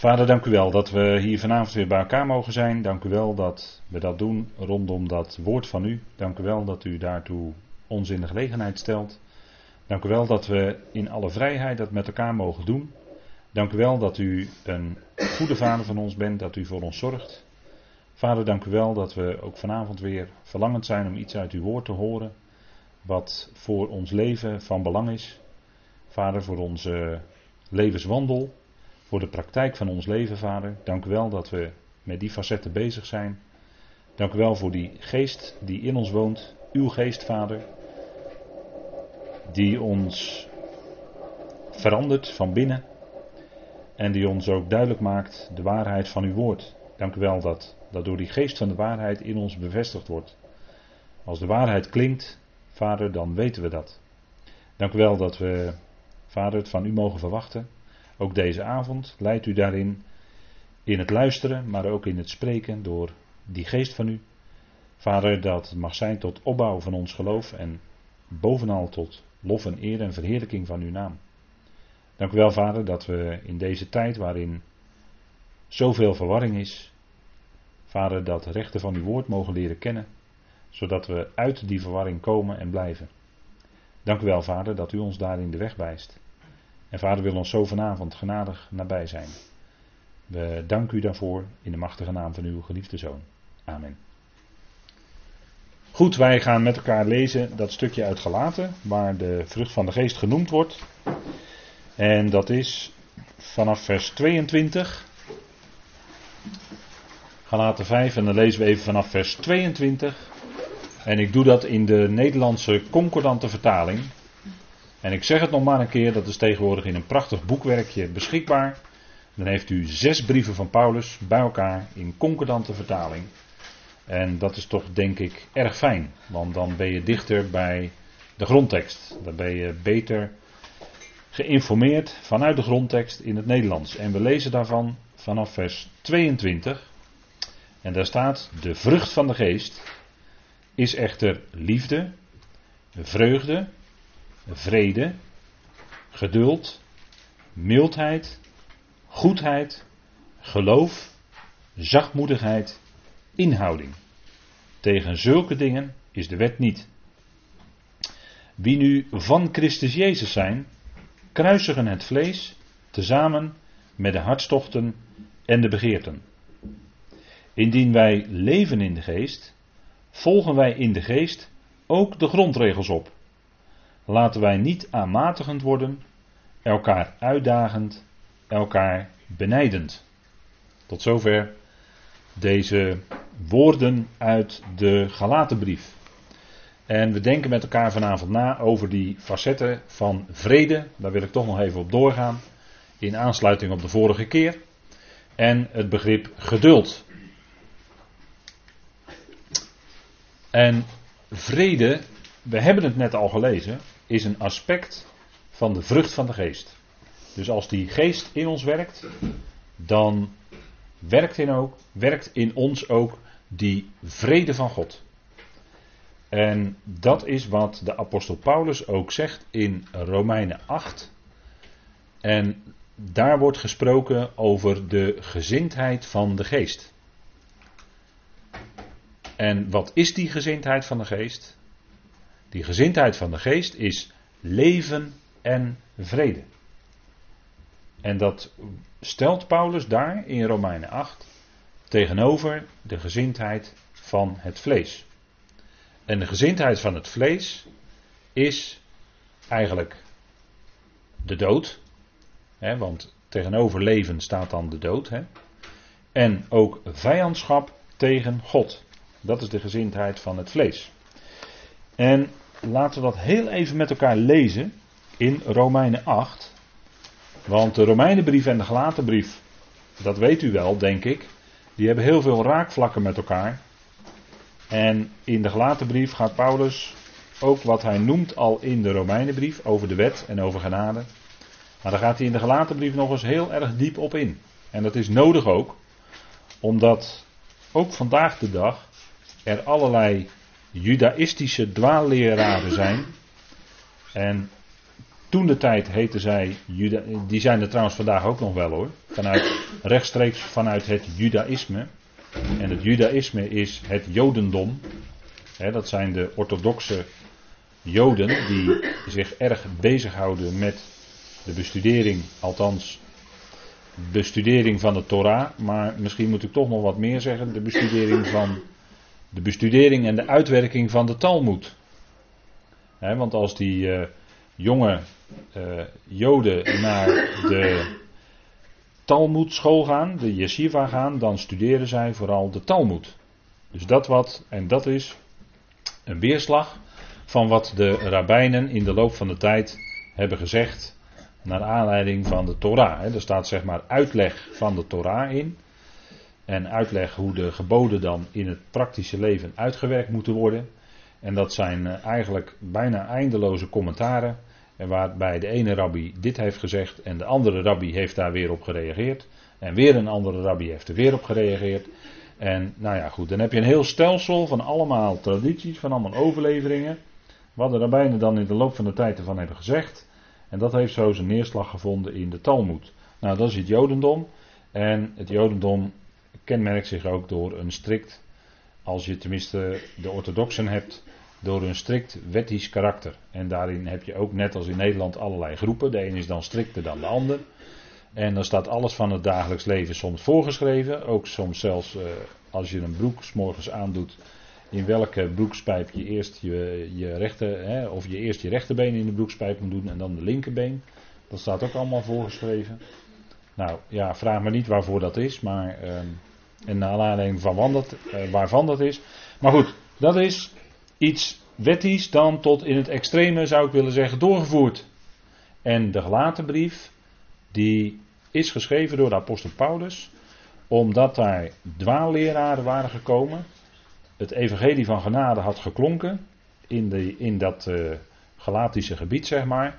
Vader, dank u wel dat we hier vanavond weer bij elkaar mogen zijn. Dank u wel dat we dat doen rondom dat woord van u. Dank u wel dat u daartoe ons in de gelegenheid stelt. Dank u wel dat we in alle vrijheid dat met elkaar mogen doen. Dank u wel dat u een goede vader van ons bent, dat u voor ons zorgt. Vader, dank u wel dat we ook vanavond weer verlangend zijn om iets uit uw woord te horen. Wat voor ons leven van belang is. Vader, voor onze levenswandel. Voor de praktijk van ons leven, Vader. Dank u wel dat we met die facetten bezig zijn. Dank u wel voor die geest die in ons woont. Uw geest, Vader. Die ons verandert van binnen. En die ons ook duidelijk maakt de waarheid van uw woord. Dank u wel dat, dat door die geest van de waarheid in ons bevestigd wordt. Als de waarheid klinkt, Vader, dan weten we dat. Dank u wel dat we, Vader, het van u mogen verwachten. Ook deze avond leidt u daarin in het luisteren, maar ook in het spreken door die geest van u. Vader, dat mag zijn tot opbouw van ons geloof en bovenal tot lof en eer en verheerlijking van uw naam. Dank u wel, Vader, dat we in deze tijd waarin zoveel verwarring is, Vader, dat rechten van uw woord mogen leren kennen, zodat we uit die verwarring komen en blijven. Dank u wel, Vader, dat u ons daarin de weg wijst. En Vader wil ons zo vanavond genadig nabij zijn. We danken u daarvoor in de machtige naam van uw geliefde zoon. Amen. Goed, wij gaan met elkaar lezen dat stukje uit Galaten, waar de vrucht van de geest genoemd wordt. En dat is vanaf vers 22. Galaten 5 en dan lezen we even vanaf vers 22. En ik doe dat in de Nederlandse concordante vertaling. En ik zeg het nog maar een keer, dat is tegenwoordig in een prachtig boekwerkje beschikbaar. Dan heeft u zes brieven van Paulus bij elkaar in concordante vertaling. En dat is toch denk ik erg fijn, want dan ben je dichter bij de grondtekst. Dan ben je beter geïnformeerd vanuit de grondtekst in het Nederlands. En we lezen daarvan vanaf vers 22. En daar staat: De vrucht van de geest is echter liefde, vreugde, vrede, geduld, mildheid, goedheid, geloof, zachtmoedigheid, inhouding. Tegen zulke dingen is de wet niet. Wie nu van Christus Jezus zijn, kruisigen het vlees tezamen met de hartstochten en de begeerten. Indien wij leven in de geest, volgen wij in de geest ook de grondregels op. Laten wij niet aanmatigend worden, elkaar uitdagend, elkaar benijdend. Tot zover deze woorden uit de Galatenbrief. En we denken met elkaar vanavond na over die facetten van vrede. Daar wil ik toch nog even op doorgaan. In aansluiting op de vorige keer. En het begrip geduld. En vrede, we hebben het net al gelezen, is een aspect van de vrucht van de geest. Dus als die geest in ons werkt, dan werkt in, ook, werkt in ons ook die vrede van God. En dat is wat de apostel Paulus ook zegt in Romeinen 8. En daar wordt gesproken over de gezindheid van de geest. En wat is die gezindheid van de geest? Die gezindheid van de geest is leven en vrede. En dat stelt Paulus daar in Romeinen 8 tegenover de gezindheid van het vlees. En de gezindheid van het vlees is eigenlijk de dood. Hè, want tegenover leven staat dan de dood. Hè. En ook vijandschap tegen God. Dat is de gezindheid van het vlees. En laten we dat heel even met elkaar lezen in Romeinen 8. Want de Romeinenbrief en de Galatenbrief, dat weet u wel, denk ik, die hebben heel veel raakvlakken met elkaar. En in de Galatenbrief gaat Paulus ook wat hij noemt al in de Romeinenbrief over de wet en over genade. Maar daar gaat hij in de Galatenbrief nog eens heel erg diep op in. En dat is nodig ook, omdat ook vandaag de dag er allerlei judaïstische dwaalleraren zijn. En Toen de tijd heten zij, Juda, die zijn er trouwens vandaag ook nog wel hoor, vanuit, rechtstreeks vanuit het Judaïsme. En het Judaïsme is het Jodendom. dat zijn de orthodoxe Joden die zich erg bezighouden met de bestudering, althans bestudering van de Torah, maar misschien moet ik toch nog wat meer zeggen, de bestudering van de bestudering en de uitwerking van de Talmud. want als die uh, jonge uh, Joden naar de Talmud school gaan, de yeshiva gaan, dan studeren zij vooral de Talmud. Dus dat wat, en dat is een weerslag van wat de rabbijnen in de loop van de tijd hebben gezegd naar aanleiding van de Torah. Er staat zeg maar uitleg van de Torah in. En uitleg hoe de geboden dan in het praktische leven uitgewerkt moeten worden. En dat zijn eh, eigenlijk bijna eindeloze commentaren. En waarbij de ene rabbi dit heeft gezegd en de andere rabbi heeft daar weer op gereageerd. En weer een andere rabbi heeft er weer op gereageerd. En nou ja, goed, dan heb je een heel stelsel van allemaal tradities, van allemaal overleveringen. Wat de rabbijnen dan in de loop van de tijd ervan hebben gezegd. En dat heeft zo zijn neerslag gevonden in de Talmud. Nou, dat is het Jodendom. En het Jodendom kenmerkt zich ook door een strikt, als je tenminste de orthodoxen hebt, door een strikt wettisch karakter. En daarin heb je ook net als in Nederland allerlei groepen. De een is dan strikter dan de ander. En dan staat alles van het dagelijks leven soms voorgeschreven. Ook soms zelfs uh, als je een broek s morgens aandoet. In welke broekspijp je eerst je, je rechter, hè, of je eerst je rechterbeen in de broekspijp moet doen en dan de linkerbeen. Dat staat ook allemaal voorgeschreven. Nou ja, vraag me niet waarvoor dat is, maar. Uh, en naar aanleiding van dat, uh, waarvan dat is. Maar goed, dat is iets wettisch dan tot in het extreme zou ik willen zeggen doorgevoerd. En de gelaten brief, die is geschreven door de apostel Paulus, omdat daar dwaalleraren waren gekomen. Het evangelie van genade had geklonken in, de, in dat uh, Galatische gebied, zeg maar.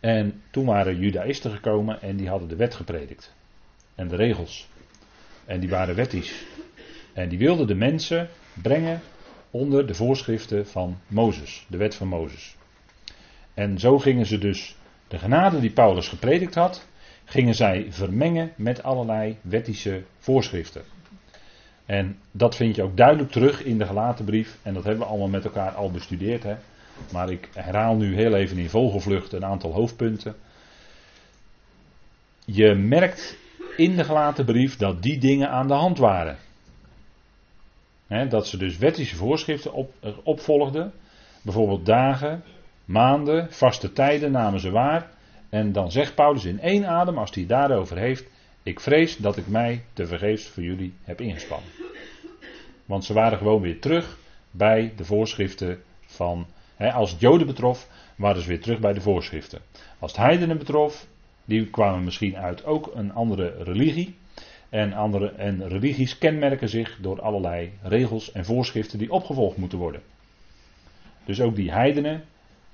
En toen waren judaïsten gekomen en die hadden de wet gepredikt. En de regels. En die waren wettisch. En die wilden de mensen brengen onder de voorschriften van Mozes, de wet van Mozes. En zo gingen ze dus de genade die Paulus gepredikt had, gingen zij vermengen met allerlei wettische voorschriften. En dat vind je ook duidelijk terug in de gelaten brief. En dat hebben we allemaal met elkaar al bestudeerd. Hè? Maar ik herhaal nu heel even in vogelvlucht een aantal hoofdpunten. Je merkt in de gelaten brief dat die dingen aan de hand waren dat ze dus wettische voorschriften op, eh, opvolgden. Bijvoorbeeld dagen, maanden, vaste tijden namen ze waar. En dan zegt Paulus in één adem, als hij daarover heeft: Ik vrees dat ik mij te vergeefs voor jullie heb ingespannen. Want ze waren gewoon weer terug bij de voorschriften van. als het Joden betrof, waren ze weer terug bij de voorschriften. Als het heidenen betrof, die kwamen misschien uit ook een andere religie. En, andere, en religies kenmerken zich door allerlei regels en voorschriften die opgevolgd moeten worden. Dus ook die heidenen,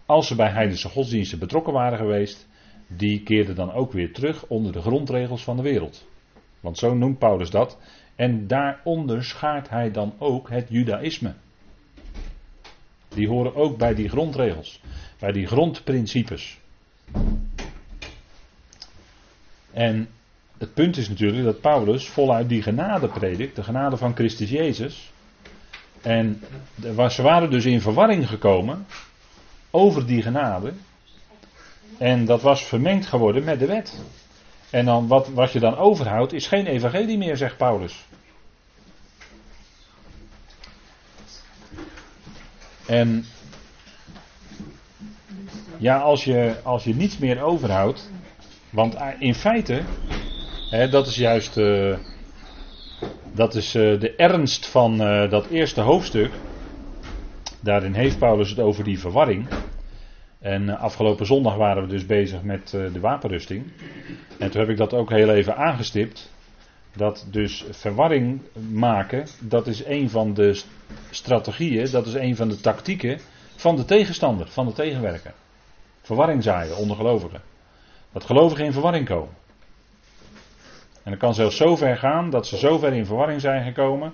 als ze bij heidense godsdiensten betrokken waren geweest, die keerden dan ook weer terug onder de grondregels van de wereld. Want zo noemt Paulus dat. En daaronder schaart hij dan ook het judaïsme. Die horen ook bij die grondregels, bij die grondprincipes. En het punt is natuurlijk dat Paulus voluit die genade predikt, de genade van Christus Jezus. En ze waren dus in verwarring gekomen over die genade. En dat was vermengd geworden met de wet. En dan wat, wat je dan overhoudt is geen evangelie meer, zegt Paulus. En ja, als je, als je niets meer overhoudt. Want in feite dat is juist uh, dat is, uh, de ernst van dat eerste hoofdstuk. Daarin heeft Paulus het over die verwarring. En afgelopen zondag waren we dus bezig met de wapenrusting. En toen heb ik dat ook heel even aangestipt. Dat dus verwarring maken, dat is een van de strategieën, dat is een van de tactieken van de tegenstander, van de tegenwerker. Verwarring zaaien onder gelovigen. Dat gelovigen in verwarring komen. En het kan zelfs zo ver gaan dat ze zo ver in verwarring zijn gekomen.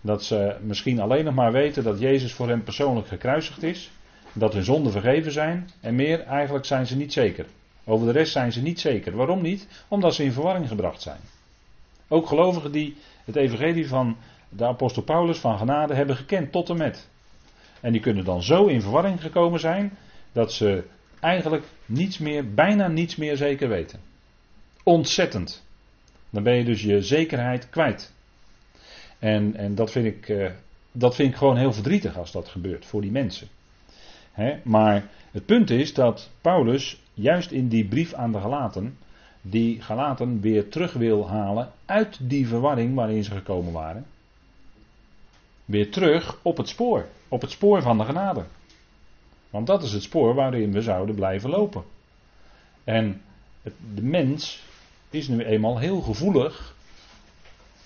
Dat ze misschien alleen nog maar weten dat Jezus voor hen persoonlijk gekruisigd is. dat hun zonden vergeven zijn. En meer, eigenlijk zijn ze niet zeker. Over de rest zijn ze niet zeker. Waarom niet? Omdat ze in verwarring gebracht zijn. Ook gelovigen die het evangelie van de apostel Paulus van genade hebben gekend tot en met. En die kunnen dan zo in verwarring gekomen zijn dat ze eigenlijk niets meer, bijna niets meer zeker weten. Ontzettend. Dan ben je dus je zekerheid kwijt. En, en dat, vind ik, uh, dat vind ik gewoon heel verdrietig als dat gebeurt voor die mensen. maar het punt is dat Paulus juist in die brief aan de Galaten, die Galaten weer terug wil halen uit die verwarring waarin ze gekomen waren. Weer terug op het spoor, op het spoor van de genade. Want dat is het spoor waarin we zouden blijven lopen. En de mens is nu eenmaal heel gevoelig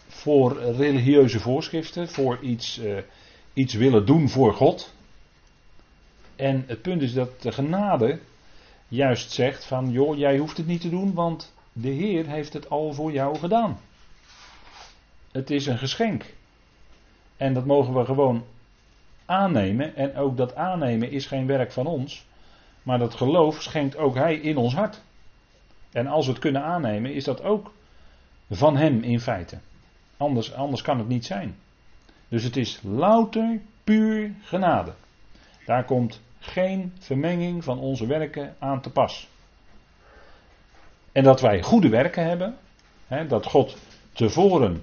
voor religieuze voorschriften, voor iets, uh, iets willen doen voor God. En het punt is dat de genade juist zegt van joh, jij hoeft het niet te doen, want de Heer heeft het al voor jou gedaan. Het is een geschenk. En dat mogen we gewoon aannemen. En ook dat aannemen is geen werk van ons. Maar dat geloof schenkt ook Hij in ons hart. En als we het kunnen aannemen, is dat ook van Hem in feite. Anders, anders kan het niet zijn. Dus het is louter, puur genade. Daar komt geen vermenging van onze werken aan te pas. En dat wij goede werken hebben, hè, dat God tevoren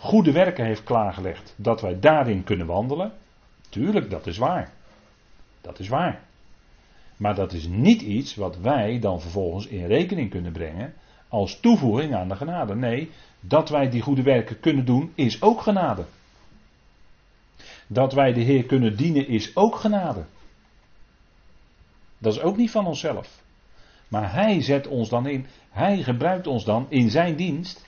goede werken heeft klaargelegd, dat wij daarin kunnen wandelen. Tuurlijk, dat is waar. Dat is waar. Maar dat is niet iets wat wij dan vervolgens in rekening kunnen brengen als toevoeging aan de genade. Nee, dat wij die goede werken kunnen doen is ook genade. Dat wij de Heer kunnen dienen is ook genade. Dat is ook niet van onszelf. Maar Hij zet ons dan in, Hij gebruikt ons dan in Zijn dienst.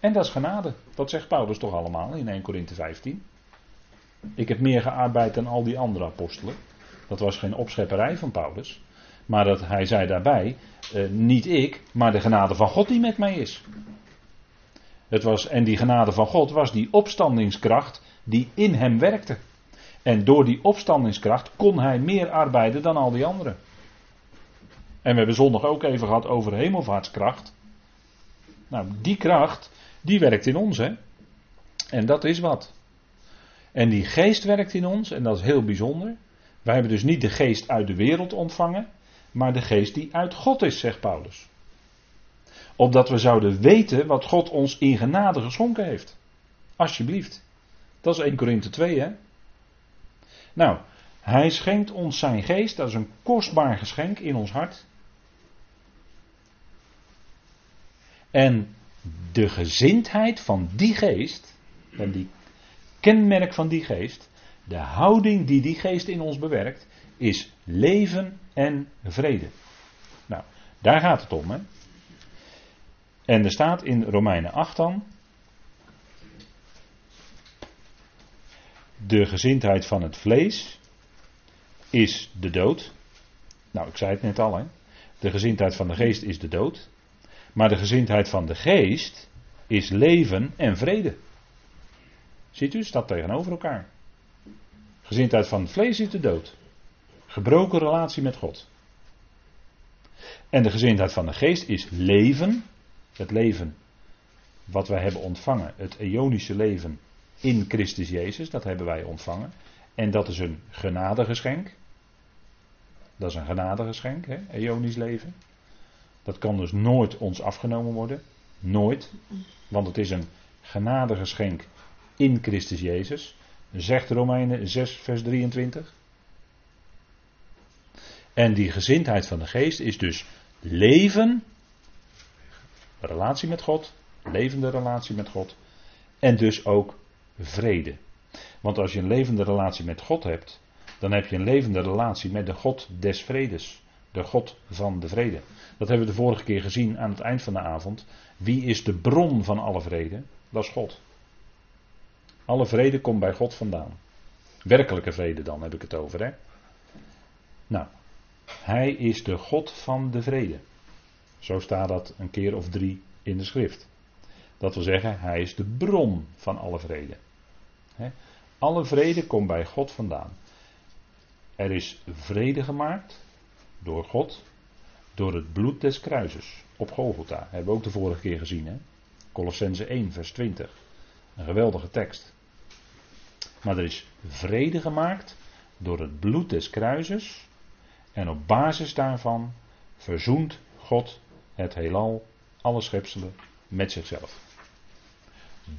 En dat is genade. Dat zegt Paulus toch allemaal in 1 Korinthe 15. Ik heb meer gearbeid dan al die andere apostelen. Dat was geen opschepperij van Paulus. Maar dat hij zei daarbij, eh, niet ik, maar de genade van God die met mij is. Het was, en die genade van God was die opstandingskracht die in hem werkte. En door die opstandingskracht kon hij meer arbeiden dan al die anderen. En we hebben zondag ook even gehad over hemelvaartskracht. Nou, die kracht, die werkt in ons, hè. En dat is wat. En die geest werkt in ons, en dat is heel bijzonder. Wij hebben dus niet de geest uit de wereld ontvangen, maar de geest die uit God is, zegt Paulus. Opdat we zouden weten wat God ons in genade geschonken heeft. Alsjeblieft. Dat is 1 Korinthe 2, hè? Nou, hij schenkt ons zijn geest, dat is een kostbaar geschenk in ons hart. En de gezindheid van die geest, en die kenmerk van die geest, de houding die die geest in ons bewerkt, is leven en vrede. Nou, daar gaat het om. Hè? En er staat in Romeinen 8 dan. De gezindheid van het vlees is de dood. Nou, ik zei het net al. Hè? De gezindheid van de geest is de dood. Maar de gezindheid van de geest is leven en vrede. Ziet u, staat tegenover elkaar. Gezindheid van vlees is de dood. Gebroken relatie met God. En de gezindheid van de geest is leven. Het leven wat wij hebben ontvangen. Het eonische leven in Christus Jezus. Dat hebben wij ontvangen. En dat is een genadegeschenk. Dat is een genadegeschenk, hè? eonisch leven. Dat kan dus nooit ons afgenomen worden. Nooit. Want het is een genadegeschenk in Christus Jezus. Zegt Romeinen 6, vers 23. En die gezindheid van de geest is dus leven, relatie met God, levende relatie met God. En dus ook vrede. Want als je een levende relatie met God hebt, dan heb je een levende relatie met de God des vredes. De God van de vrede. Dat hebben we de vorige keer gezien aan het eind van de avond. Wie is de bron van alle vrede? Dat is God. Alle vrede komt bij God vandaan. Werkelijke vrede dan heb ik het over, hè? Nou, hij is de God van de vrede. Zo staat dat een keer of drie in de schrift. Dat wil zeggen, hij is de bron van alle vrede. Alle vrede komt bij God vandaan. Er is vrede gemaakt door God, door het bloed des kruises op Golgotha. Hebben we ook de vorige keer gezien, hè? Colossense 1, vers 20. Een geweldige tekst. Maar er is vrede gemaakt door het bloed des kruises. En op basis daarvan verzoent God het heelal, alle schepselen, met zichzelf.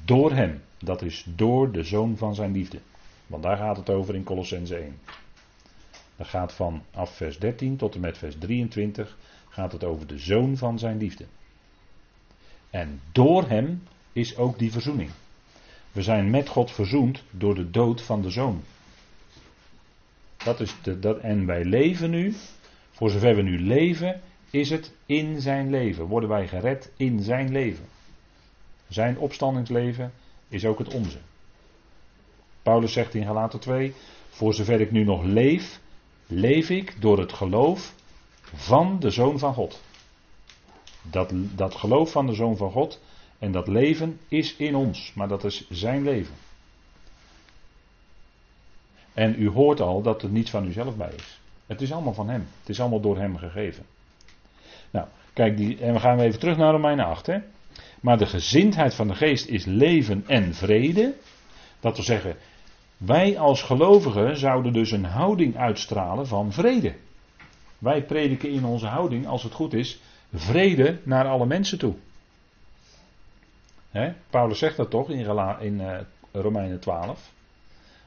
Door hem, dat is door de zoon van zijn liefde. Want daar gaat het over in Colossense 1. Dat gaat van af vers 13 tot en met vers 23 gaat het over de zoon van zijn liefde. En door hem is ook die verzoening. We zijn met God verzoend door de dood van de zoon. Dat is de, dat, en wij leven nu, voor zover we nu leven, is het in zijn leven. Worden wij gered in zijn leven. Zijn opstandingsleven is ook het onze. Paulus zegt in Galaten 2: Voor zover ik nu nog leef, leef ik door het geloof van de Zoon van God. Dat, dat geloof van de Zoon van God en dat leven is in ons, maar dat is zijn leven. En u hoort al dat er niets van uzelf bij is. Het is allemaal van hem. Het is allemaal door hem gegeven. Nou, kijk, die, en we gaan even terug naar Romeinen 8. Hè. Maar de gezindheid van de geest is leven en vrede. Dat wil zeggen, wij als gelovigen zouden dus een houding uitstralen van vrede. Wij prediken in onze houding, als het goed is, vrede naar alle mensen toe. Paulus zegt dat toch in, in uh, Romeinen 12.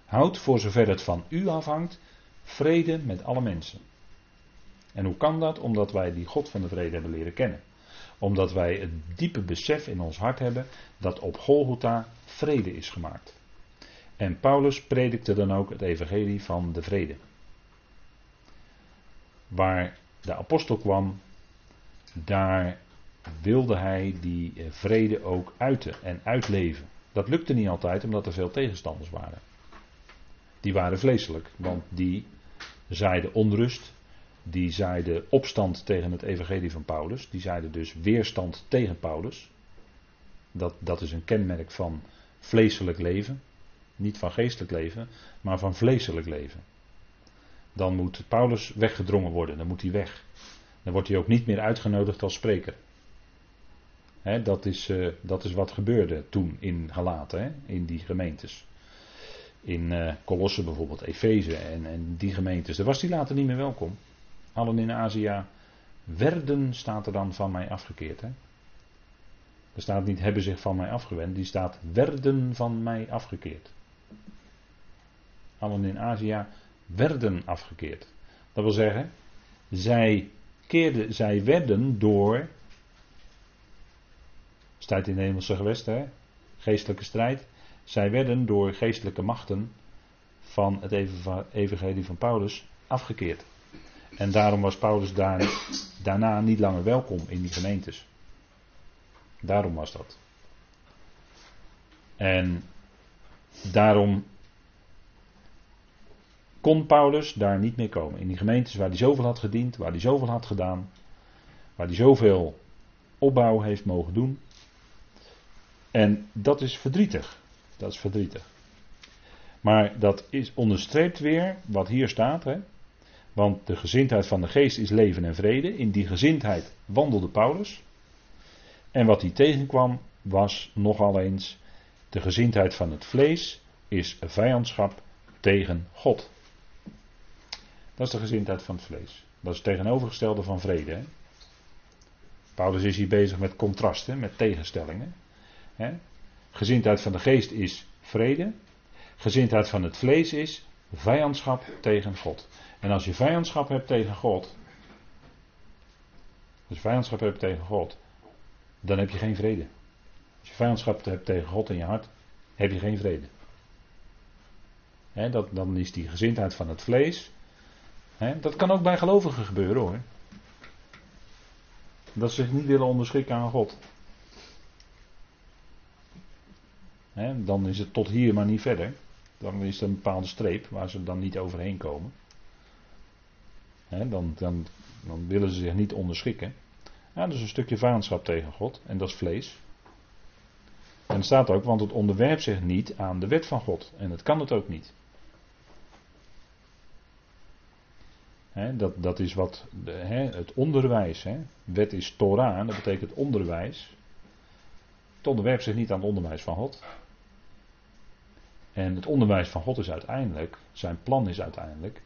Houd voor zover het van u afhangt, vrede met alle mensen. En hoe kan dat? Omdat wij die God van de vrede hebben leren kennen. Omdat wij het diepe besef in ons hart hebben dat op Golgotha vrede is gemaakt. En Paulus predikte dan ook het evangelie van de vrede. Waar de apostel kwam, daar wilde hij die eh, vrede ook uiten en uitleven. Dat lukte niet altijd omdat er veel tegenstanders waren. Die waren vleeselijk, want die zaaiden onrust, die zaaiden opstand tegen het evangelie van Paulus, die zaaiden dus weerstand tegen Paulus. Dat, dat is een kenmerk van vleeselijk leven. Niet van geestelijk leven, maar van vleeselijk leven. Dan moet Paulus weggedrongen worden, dan moet hij weg. Dan wordt hij ook niet meer uitgenodigd als spreker. Dat, is, uh, dat is wat gebeurde toen in Galaten, in die gemeentes. In uh, Colosse bijvoorbeeld, Efeze en, en die gemeentes. Daar was hij later niet meer welkom. Allen in Azië werden, staat er dan, van mij afgekeerd. Hè? Er staat niet hebben zich van mij afgewend, die staat werden van mij afgekeerd allen in Azië, werden afgekeerd. Dat wil zeggen, zij, zij werden door, staat in de hemelse gewesten, geestelijke strijd, zij werden door geestelijke machten van het evangelie van Paulus afgekeerd. En daarom was Paulus daar, daarna niet langer welkom in die gemeentes. Daarom was dat. En daarom kon Paulus daar niet meer komen. In die gemeentes waar hij zoveel had gediend, waar hij zoveel had gedaan, waar hij zoveel opbouw heeft mogen doen. En dat is verdrietig. Dat is verdrietig. Maar dat is, onderstreept weer wat hier staat. Hè? Want de gezindheid van de geest is leven en vrede. In die gezindheid wandelde Paulus. En wat hij tegenkwam was nogal eens de gezindheid van het vlees is vijandschap tegen God. Dat is de gezindheid van het vlees. Dat is het tegenovergestelde van vrede. Hè? Paulus is hier bezig met contrasten, met tegenstellingen. Gezindheid van de geest is vrede. Gezindheid van het vlees is vijandschap tegen God. En als je vijandschap hebt tegen God. Als je vijandschap hebt tegen God. Dan heb je geen vrede. Als je vijandschap hebt tegen God in je hart. Heb je geen vrede. Dat, dan is die gezindheid van het vlees dat kan ook bij gelovigen gebeuren hoor. Dat ze zich niet willen onderschikken aan God. Dan is het tot hier maar niet verder. Dan is er een bepaalde streep waar ze dan niet overheen komen. dan, dan, dan willen ze zich niet onderschikken. Ja, dat is een stukje vijandschap tegen God en dat is vlees. En het staat ook, want het onderwerpt zich niet aan de wet van God. En dat kan het ook niet. dat, dat is wat het onderwijs. Wet is Torah, dat betekent onderwijs. Het onderwerpt zich niet aan het onderwijs van God. En het onderwijs van God is uiteindelijk, zijn plan is uiteindelijk,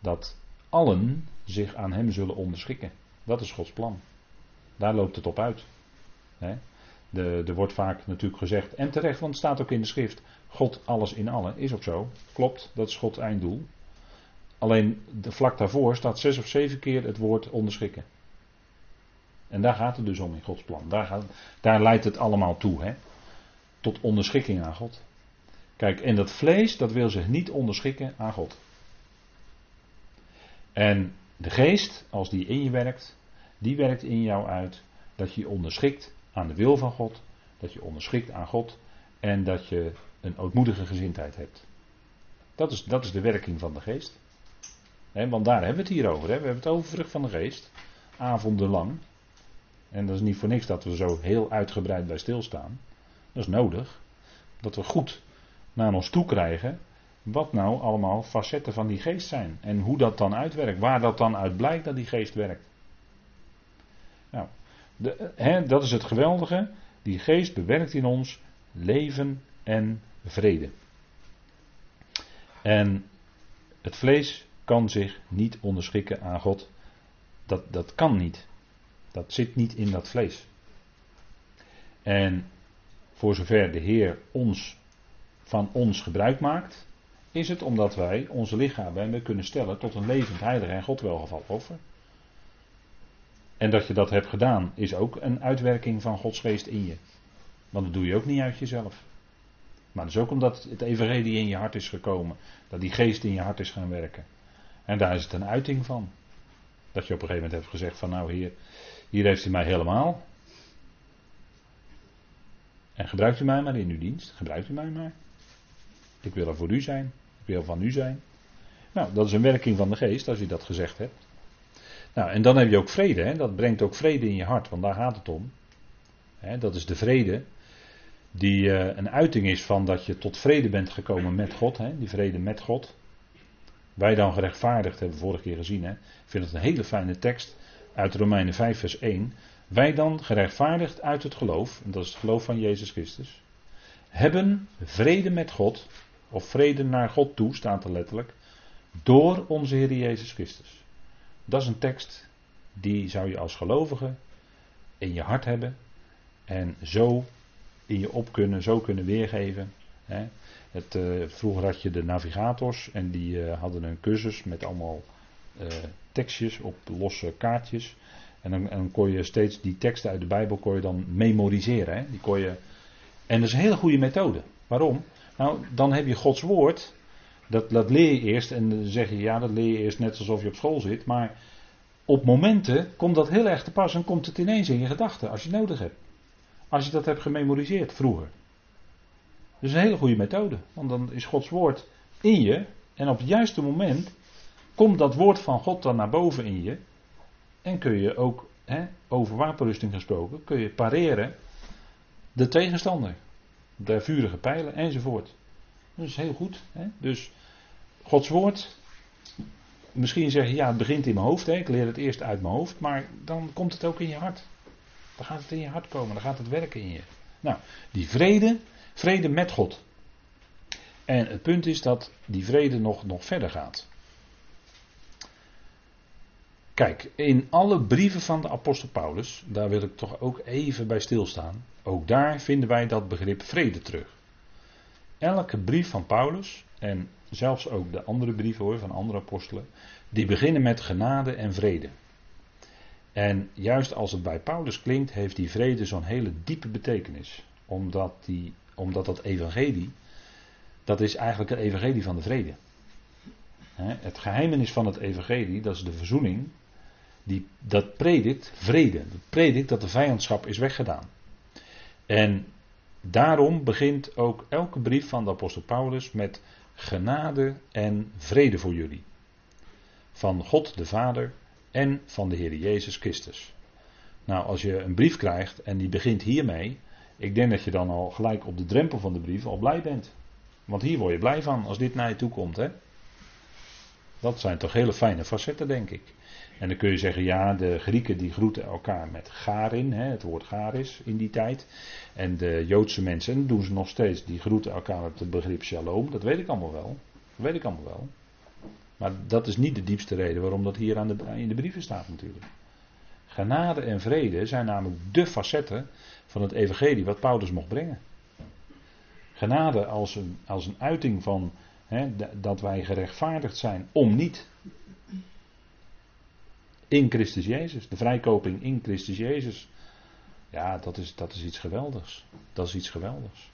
dat allen zich aan Hem zullen onderschikken. Dat is Gods plan. Daar loopt het op uit. Er wordt vaak natuurlijk gezegd, en terecht, want het staat ook in de schrift, God alles in allen, is ook zo. Klopt, dat is Gods einddoel. Alleen de vlak daarvoor staat zes of zeven keer het woord onderschikken. En daar gaat het dus om in Gods plan. Daar, gaat, daar leidt het allemaal toe. Hè? Tot onderschikking aan God. Kijk, en dat vlees, dat wil zich niet onderschikken aan God. En de geest, als die in je werkt, die werkt in jou uit dat je onderschikt aan de wil van God, dat je onderschikt aan God en dat je een ootmoedige gezindheid hebt. Dat is, dat is de werking van de geest. want daar hebben we het hier over. We hebben het over vrucht van de geest. Avondenlang. En dat is niet voor niks dat we zo heel uitgebreid bij stilstaan. Dat is nodig. Dat we goed naar ons toe krijgen. Wat nou allemaal facetten van die geest zijn. En hoe dat dan uitwerkt. Waar dat dan uit blijkt dat die geest werkt. Nou, de, dat is het geweldige. Die geest bewerkt in ons leven en vrede. En het vlees kan zich niet onderschikken aan God. Dat, dat kan niet. Dat zit niet in dat vlees. En voor zover de Heer ons van ons gebruik maakt, is het omdat wij onze lichamen kunnen stellen tot een levend, heilig en God welgevallen offer. En dat je dat hebt gedaan, is ook een uitwerking van Gods geest in je. Want dat doe je ook niet uit jezelf. Maar dat is ook omdat het evangelie in je hart is gekomen. Dat die geest in je hart is gaan werken. En daar is het een uiting van. Dat je op een gegeven moment hebt gezegd van nou hier, hier heeft u mij helemaal. En gebruikt u mij maar in uw dienst. Gebruikt u mij maar. Ik wil er voor u zijn. Ik wil van u zijn. Nou, dat is een werking van de geest als u dat gezegd hebt. Nou, en dan heb je ook vrede. Hè? Dat brengt ook vrede in je hart, want daar gaat het om. Hè, dat is de vrede die uh, een uiting is van dat je tot vrede bent gekomen met God. Hè? Die vrede met God. Wij dan gerechtvaardigd, hebben we vorige keer gezien. Hè? Ik vind het een hele fijne tekst uit Romeinen 5 vers 1. Wij dan gerechtvaardigd uit het geloof, en dat is het geloof van Jezus Christus, hebben vrede met God, of vrede naar God toe, staat er letterlijk, door onze Heer Jezus Christus. Dat is een tekst die zou je als gelovige in je hart hebben en zo in je op kunnen, zo kunnen weergeven. Hè. Het, uh, vroeger had je de navigators en die uh, hadden een cursus met allemaal uh, tekstjes op losse kaartjes. En dan, dan, kon je steeds die teksten uit de Bijbel kon je dan memoriseren. Hè. Die kon je, en dat is een hele goede methode. Waarom? Nou, dan heb je Gods woord. Dat, dat leer je eerst en dan zeg je ja, dat leer je eerst net alsof je op school zit. Maar op momenten komt dat heel erg te pas en komt het ineens in je gedachten als je het nodig hebt. Als je dat hebt gememoriseerd vroeger. Dus een hele goede methode. Want dan is Gods woord in je. En op het juiste moment komt dat woord van God dan naar boven in je. En kun je ook, hè, over wapenrusting gesproken, kun je pareren de tegenstander. De vurige pijlen enzovoort. Dat is heel goed. Hè? Dus Gods woord. Misschien zeg je, ja, het begint in mijn hoofd. Hè? Ik leer het eerst uit mijn hoofd. Maar dan komt het ook in je hart. Dan gaat het in je hart komen. Dan gaat het werken in je. Nou, die vrede. Vrede met God. En het punt is dat die vrede nog, nog verder gaat. Kijk, in alle brieven van de apostel Paulus, daar wil ik toch ook even bij stilstaan. Ook daar vinden wij dat begrip vrede terug. Elke brief van Paulus, en zelfs ook de andere brieven hoor, van andere apostelen, die beginnen met genade en vrede. En juist als het bij Paulus klinkt, heeft die vrede zo'n hele diepe betekenis. Omdat, die, omdat dat evangelie, dat is eigenlijk het evangelie van de vrede. Het geheimenis van het evangelie, dat is de verzoening, die, dat predikt vrede. Dat predikt dat de vijandschap is weggedaan. En daarom begint ook elke brief van de apostel Paulus met genade en vrede voor jullie. Van God de Vader en van de Heer Jezus Christus. Nou, als je een brief krijgt en die begint hiermee, ik denk dat je dan al gelijk op de drempel van de brief al blij bent. Want hier word je blij van als dit naar je toe komt. Hè? Dat zijn toch hele fijne facetten, denk ik. En dan kun je zeggen, ja, de Grieken die groeten elkaar met garin, hè, het woord garis in die tijd. En de Joodse mensen, doen ze nog steeds, die groeten elkaar met het begrip shalom. Dat weet ik allemaal wel. Dat weet ik allemaal wel. Maar dat is niet de diepste reden waarom dat hier aan de, in de brieven staat natuurlijk. Genade en vrede zijn namelijk de facetten van het evangelie wat Paulus mocht brengen. Genade als een, als een uiting van hè, dat wij gerechtvaardigd zijn om niet. In Christus Jezus. De vrijkoping in Christus Jezus. Ja, dat is, dat is iets geweldigs. Dat is iets geweldigs.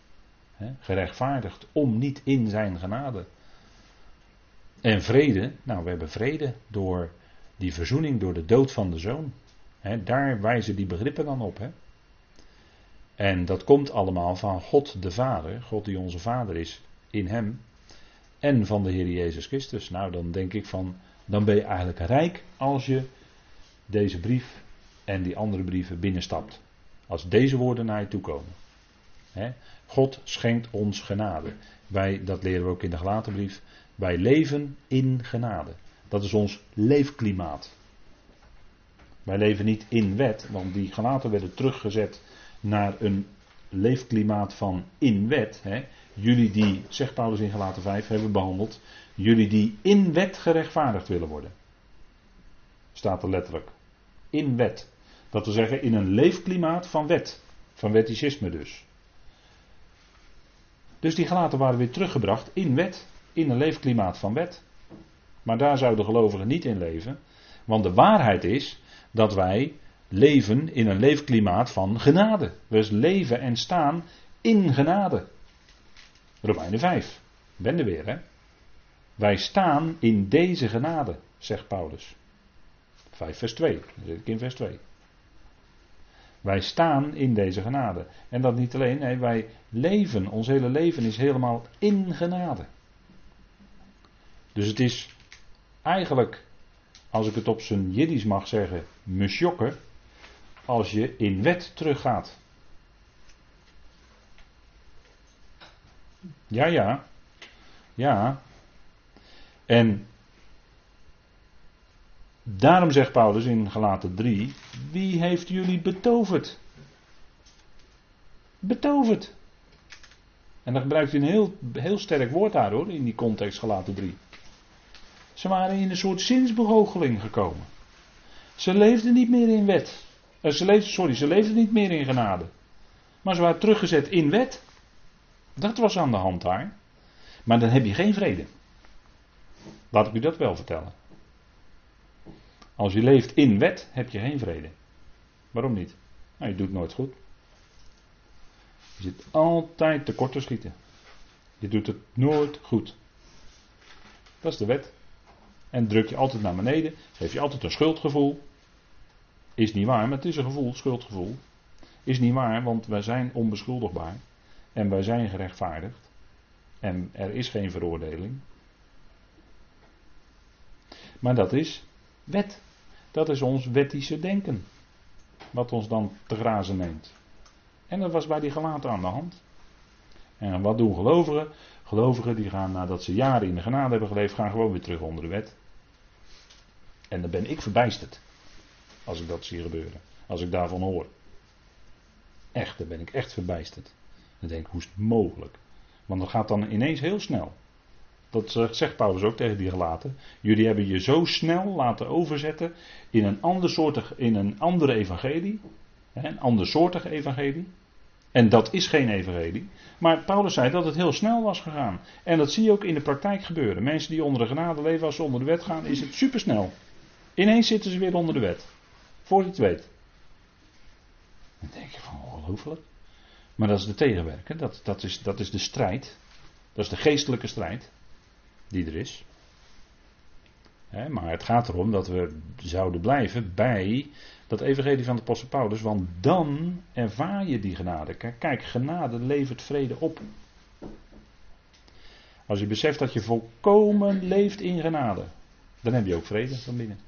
Gerechtvaardigd om niet in zijn genade. En vrede, nou we hebben vrede door die verzoening, door de dood van de zoon. Daar wijzen die begrippen dan op. He. En dat komt allemaal van God de Vader, God die onze Vader is in Hem. En van de Heer Jezus Christus. Nou, dan denk ik van, dan ben je eigenlijk rijk als je deze brief en die andere brieven binnenstapt. Als deze woorden naar je toe komen. God schenkt ons genade. Wij, dat leren we ook in de gelaten brief. Wij leven in genade. Dat is ons leefklimaat. Wij leven niet in wet, want die gelaten werden teruggezet naar een leefklimaat van in wet. Jullie die, zegt Paulus in Gelaten 5, hebben behandeld. Jullie die in wet gerechtvaardigd willen worden. Staat er letterlijk. In wet. Dat wil zeggen in een leefklimaat van wet. Van wetticisme dus. Dus die gelaten waren weer teruggebracht in wet in een leefklimaat van wet. Maar daar zouden gelovigen niet in leven. Want de waarheid is dat wij leven in een leefklimaat van genade. We leven en staan in genade. Romeinen 5. Ben er weer, hè? Wij staan in deze genade, zegt Paulus. 5 vers 2. Dan zit ik in vers 2. Wij staan in deze genade. En dat niet alleen, nee, wij leven, ons hele leven is helemaal in genade. Dus het is eigenlijk, als ik het op zijn Jiddisch mag zeggen, mesjokken, als je in wet teruggaat. Ja, ja. Ja. En daarom zegt Paulus in Galaten 3: Wie heeft jullie betoverd? Betoverd. En dan gebruikt hij een heel, heel sterk woord daar hoor, in die context Galaten 3. Ze waren in een soort zinsbegoocheling gekomen. Ze leefden niet meer in wet. Uh, ze sorry, ze leefden niet meer in genade. Maar ze waren teruggezet in wet. Dat was aan de hand daar. Maar dan heb je geen vrede. Laat ik u dat wel vertellen. Als je leeft in wet, heb je geen vrede. Waarom niet? Nou, je doet nooit goed. Je zit altijd tekort te schieten. Je doet het nooit goed. Dat is de wet. En druk je altijd naar beneden. Geef je altijd een schuldgevoel. Is niet waar, maar het is een gevoel, schuldgevoel. Is niet waar, want wij zijn onbeschuldigbaar. En wij zijn gerechtvaardigd. En er is geen veroordeling. Maar dat is wet. Dat is ons wettische denken. Wat ons dan te grazen neemt. En dat was bij die gelaten aan de hand. En wat doen gelovigen? Gelovigen die gaan nadat ze jaren in de genade hebben geleefd, gaan gewoon weer terug onder de wet. En dan ben ik verbijsterd. Als ik dat zie gebeuren. Als ik daarvan hoor. Echt, dan ben ik echt verbijsterd. Dan denk ik, hoe is het mogelijk? Want dat gaat dan ineens heel snel. Dat zegt Paulus ook tegen die gelaten. Jullie hebben je zo snel laten overzetten in een, ander soortig, in een andere evangelie. Een ander soortig evangelie. En dat is geen evangelie. Maar Paulus zei dat het heel snel was gegaan. En dat zie je ook in de praktijk gebeuren. Mensen die onder de genade leven, als ze onder de wet gaan, is het supersnel. Ineens zitten ze weer onder de wet. Voor je het weet. Dan denk je van ongelooflijk. Maar dat is de tegenwerker. Dat, dat, is, dat is de strijd. Dat is de geestelijke strijd. Die er is. maar het gaat erom dat we zouden blijven bij dat evangelie van de apostel Paulus. Want dan ervaar je die genade. Kijk, genade levert vrede op. Als je beseft dat je volkomen leeft in genade. Dan heb je ook vrede van binnen.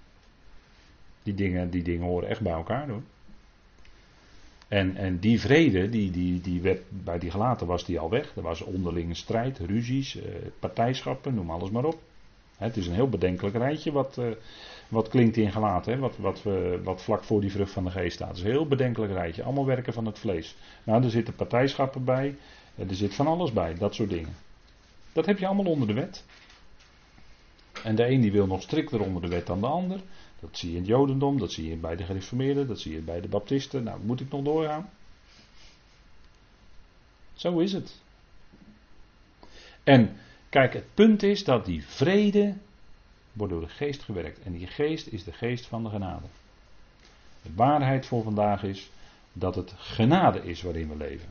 Die dingen, die dingen horen echt bij elkaar hoor. En, en die vrede, die, die, die werd, bij die gelaten was die al weg. Er was onderlinge strijd, ruzies, eh, partijschappen, noem alles maar op. Het is een heel bedenkelijk rijtje wat, uh, wat klinkt in gelaten? Wat, wat, vlak voor die vrucht van de geest staat. Het is een heel bedenkelijk rijtje, allemaal werken van het vlees. Nou, er zitten partijschappen bij, er zit van alles bij, dat soort dingen. Dat heb je allemaal onder de wet. En de een die wil nog strikter onder de wet dan de ander. Dat zie je in het Jodendom, dat zie je bij de gereformeerden, dat zie je bij de Baptisten. Nou, moet ik nog doorgaan? Zo is het. En kijk, het punt is dat die vrede wordt door de geest gewerkt. En die geest is de geest van de genade. De waarheid voor vandaag is dat het genade is waarin we leven.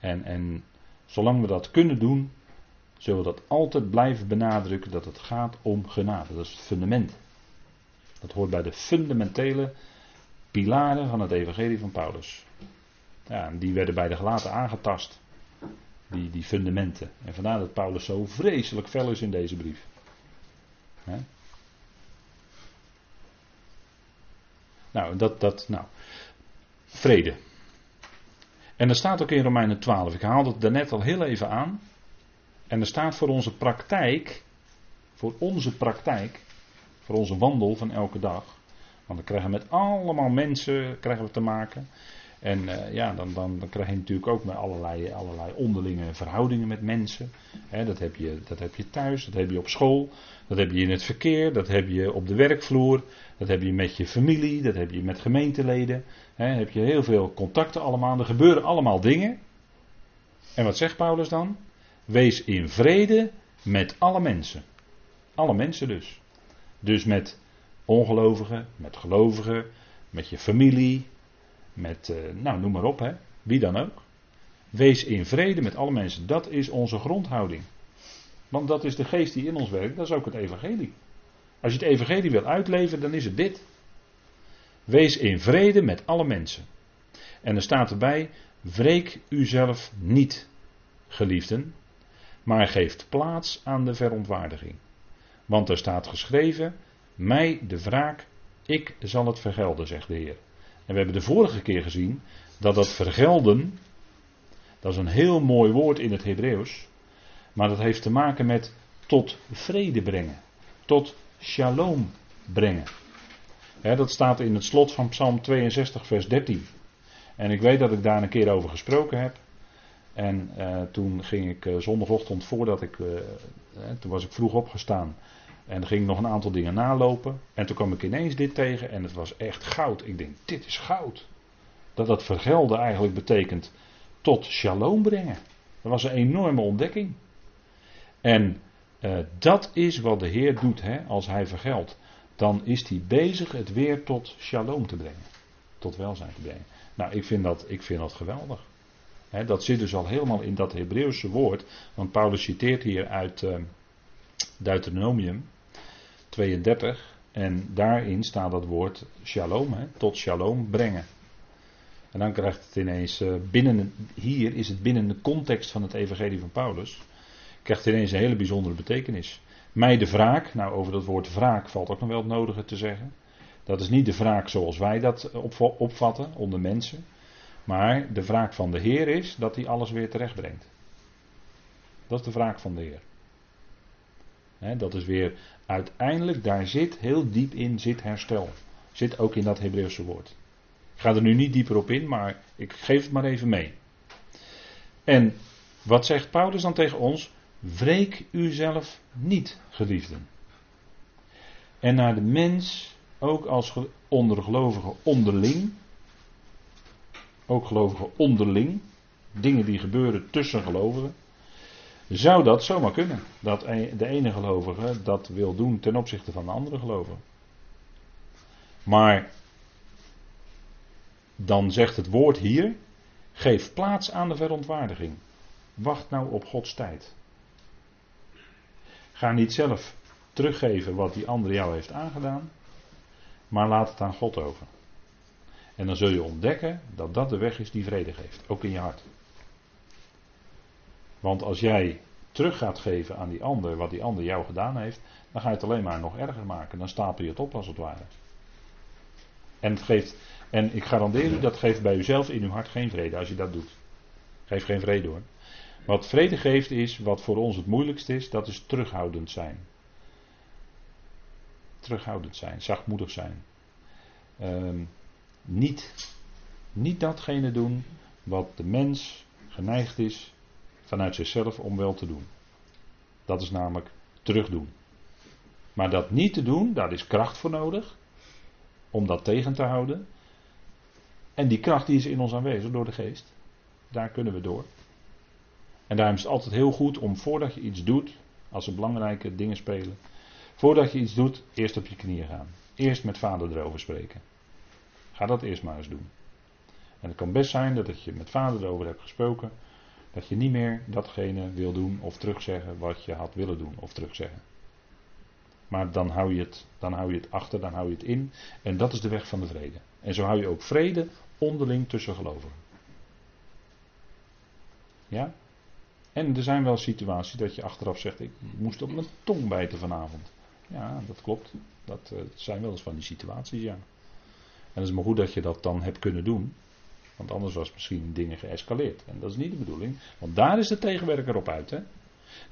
En, en zolang we dat kunnen doen, zullen we dat altijd blijven benadrukken dat het gaat om genade. Dat is het fundament. Dat hoort bij de fundamentele pilaren van het evangelie van Paulus. Ja, en die werden bij de gelaten aangetast. Die, die fundamenten. En vandaar dat Paulus zo vreselijk fel is in deze brief. Nou, dat, dat, nou. Vrede. En er staat ook in Romeinen 12. Ik haalde het daarnet al heel even aan. En er staat voor onze praktijk, voor onze praktijk, voor onze wandel van elke dag. Want dan krijgen we met allemaal mensen krijgen we te maken. En uh, ja, dan, dan, dan, krijg je natuurlijk ook met allerlei, allerlei onderlinge verhoudingen met mensen. dat, heb je, dat heb je thuis, dat heb je op school, dat heb je in het verkeer, dat heb je op de werkvloer, dat heb je met je familie, dat heb je met gemeenteleden. He, heb je heel veel contacten allemaal, er gebeuren allemaal dingen. En wat zegt Paulus dan? Wees in vrede met alle mensen. Alle mensen dus. Dus met ongelovigen, met gelovigen, met je familie, met, uh, nou noem maar op, hè, wie dan ook. Wees in vrede met alle mensen. Dat is onze grondhouding. Want dat is de geest die in ons werkt, dat is ook het evangelie. Als je het evangelie wil uitleven, dan is het dit. Wees in vrede met alle mensen. En er staat erbij, wreek uzelf niet, geliefden, maar geeft plaats aan de verontwaardiging. Want er staat geschreven, mij de wraak, ik zal het vergelden, zegt de Heer. En we hebben de vorige keer gezien dat dat vergelden, dat is een heel mooi woord in het Hebreeuws, maar dat heeft te maken met tot vrede brengen, tot shalom brengen. dat staat in het slot van Psalm 62, vers 13. En ik weet dat ik daar een keer over gesproken heb. En uh, toen ging ik uh, zondagochtend voordat ik. Uh, toen was ik vroeg opgestaan. En ging nog een aantal dingen nalopen. En toen kwam ik ineens dit tegen en het was echt goud. Ik denk, dit is goud. Dat dat vergelden eigenlijk betekent tot shalom brengen. Dat was een enorme ontdekking. En dat is wat de Heer doet hè, als hij vergeldt. Dan is hij bezig het weer tot shalom te brengen. Tot welzijn te brengen. Nou, ik vind dat, ik vind dat geweldig. Dat zit dus al helemaal in dat Hebreeuwse woord. Want Paulus citeert hier uit uh, Deuteronomium 32. En daarin staat dat woord shalom, tot shalom brengen. En dan krijgt het ineens uh, binnen, hier is het binnen de context van het evangelie van Paulus, krijgt het ineens een hele bijzondere betekenis. Mij de wraak, nou over dat woord wraak valt ook nog wel het nodige te zeggen. Dat is niet de wraak zoals wij dat opvatten onder mensen. Maar de wraak van de Heer is dat hij alles weer terechtbrengt. Dat is de wraak van de Heer dat is weer uiteindelijk, daar zit heel diep in, zit herstel. Zit ook in dat Hebreeuwse woord. Ik ga er nu niet dieper op in, maar ik geef het maar even mee. En wat zegt Paulus dan tegen ons? Wreek uzelf niet, geliefden. En naar de mens, ook als ondergelovigen onderling, ook gelovigen onderling, dingen die gebeuren tussen gelovigen, zou dat zomaar kunnen. Dat e- de ene gelovige dat wil doen ten opzichte van de andere gelovige. Maar dan zegt het woord hier: geef plaats aan de verontwaardiging. Wacht nou op Gods tijd. Ga niet zelf teruggeven wat die ander jou heeft aangedaan, maar laat het aan God over. En dan zul je ontdekken dat dat de weg is die vrede geeft, ook in je hart. Want als jij terug gaat geven aan die ander wat die ander jou gedaan heeft, dan ga je het alleen maar nog erger maken. Dan stapel je het op als het ware. En, het geeft, en ik garandeer u, dat geeft bij uzelf in uw hart geen vrede als je dat doet. Geef geen vrede hoor. Wat vrede geeft is, wat voor ons het moeilijkst is, dat is terughoudend zijn. Terughoudend zijn, zachtmoedig zijn. Ehm, niet, niet datgene doen wat de mens geneigd is vanuit zichzelf om wel te doen. Dat is namelijk terugdoen. Maar dat niet te doen, daar is kracht voor nodig. Om dat tegen te houden. En die kracht die is in ons aanwezig door de geest. Daar kunnen we door. En daarom is het altijd heel goed om voordat je iets doet, als er belangrijke dingen spelen, voordat je iets doet, eerst op je knieën gaan. Eerst met vader erover spreken. Ga dat eerst maar eens doen. En het kan best zijn dat je met vader erover hebt gesproken, dat je niet meer datgene wil doen of terugzeggen wat je had willen doen of terugzeggen. Maar dan hou je het, dan hou je het achter, dan hou je het in. En dat is de weg van de vrede. En zo hou je ook vrede onderling tussen gelovigen. Ja? En er zijn wel situaties dat je achteraf zegt: Ik moest op mijn tong bijten vanavond. Ja, dat klopt. Dat uh, zijn wel eens van die situaties, ja. En het is maar goed dat je dat dan hebt kunnen doen. Want anders was misschien dingen geëscaleerd. En dat is niet de bedoeling. Want daar is de tegenwerker op uit. Hè?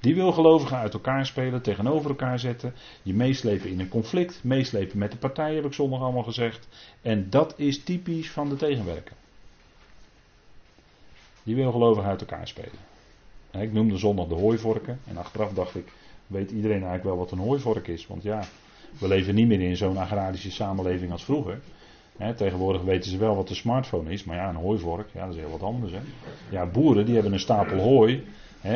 Die wil gelovigen uit elkaar spelen, tegenover elkaar zetten. Je meeslepen in een conflict. Meeslepen met de partij, heb ik zondag allemaal gezegd. En dat is typisch van de tegenwerker. Die wil gelovigen uit elkaar spelen. Ik noemde zondag de hooivorken. En achteraf dacht ik, weet iedereen eigenlijk wel wat een hooivork is? Want ja, we leven niet meer in zo'n agrarische samenleving als vroeger. Tegenwoordig weten ze wel wat de smartphone is, maar ja, een hooivork, ja, dat is heel wat anders. Hè. Ja, boeren die hebben een stapel hooi.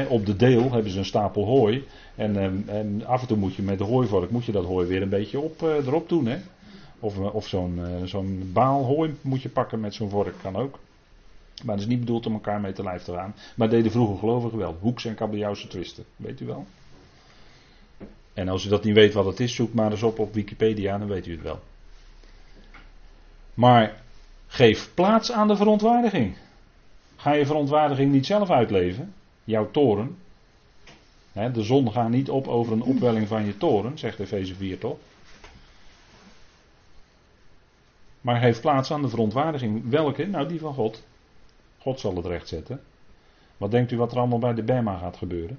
op de deel hebben ze een stapel hooi. En, ehm, en, af en toe moet je met de hooivork moet je dat hooi weer een beetje op, uh, erop doen. Hè. Of, eh, of zo'n uh, zo'n baal hooi moet je pakken met zo'n vork, kan ook. Maar het is niet bedoeld om elkaar mee te lijf te gaan. Maar deden vroeger gelovigen wel. Hoeks en kabeljauwse twisten. Weet u wel? En als u dat niet weet wat het is, zoek maar eens op op Wikipedia, dan weet u het wel. Maar geef plaats aan de verontwaardiging. Ga je verontwaardiging niet zelf uitleven? Jouw toren. de zon gaat niet op over een opwelling van je toren, zegt Efeze 4 toch? Maar geef plaats aan de verontwaardiging. Welke? Nou, die van God. God zal het recht zetten. Wat denkt u wat er allemaal bij de Bema gaat gebeuren?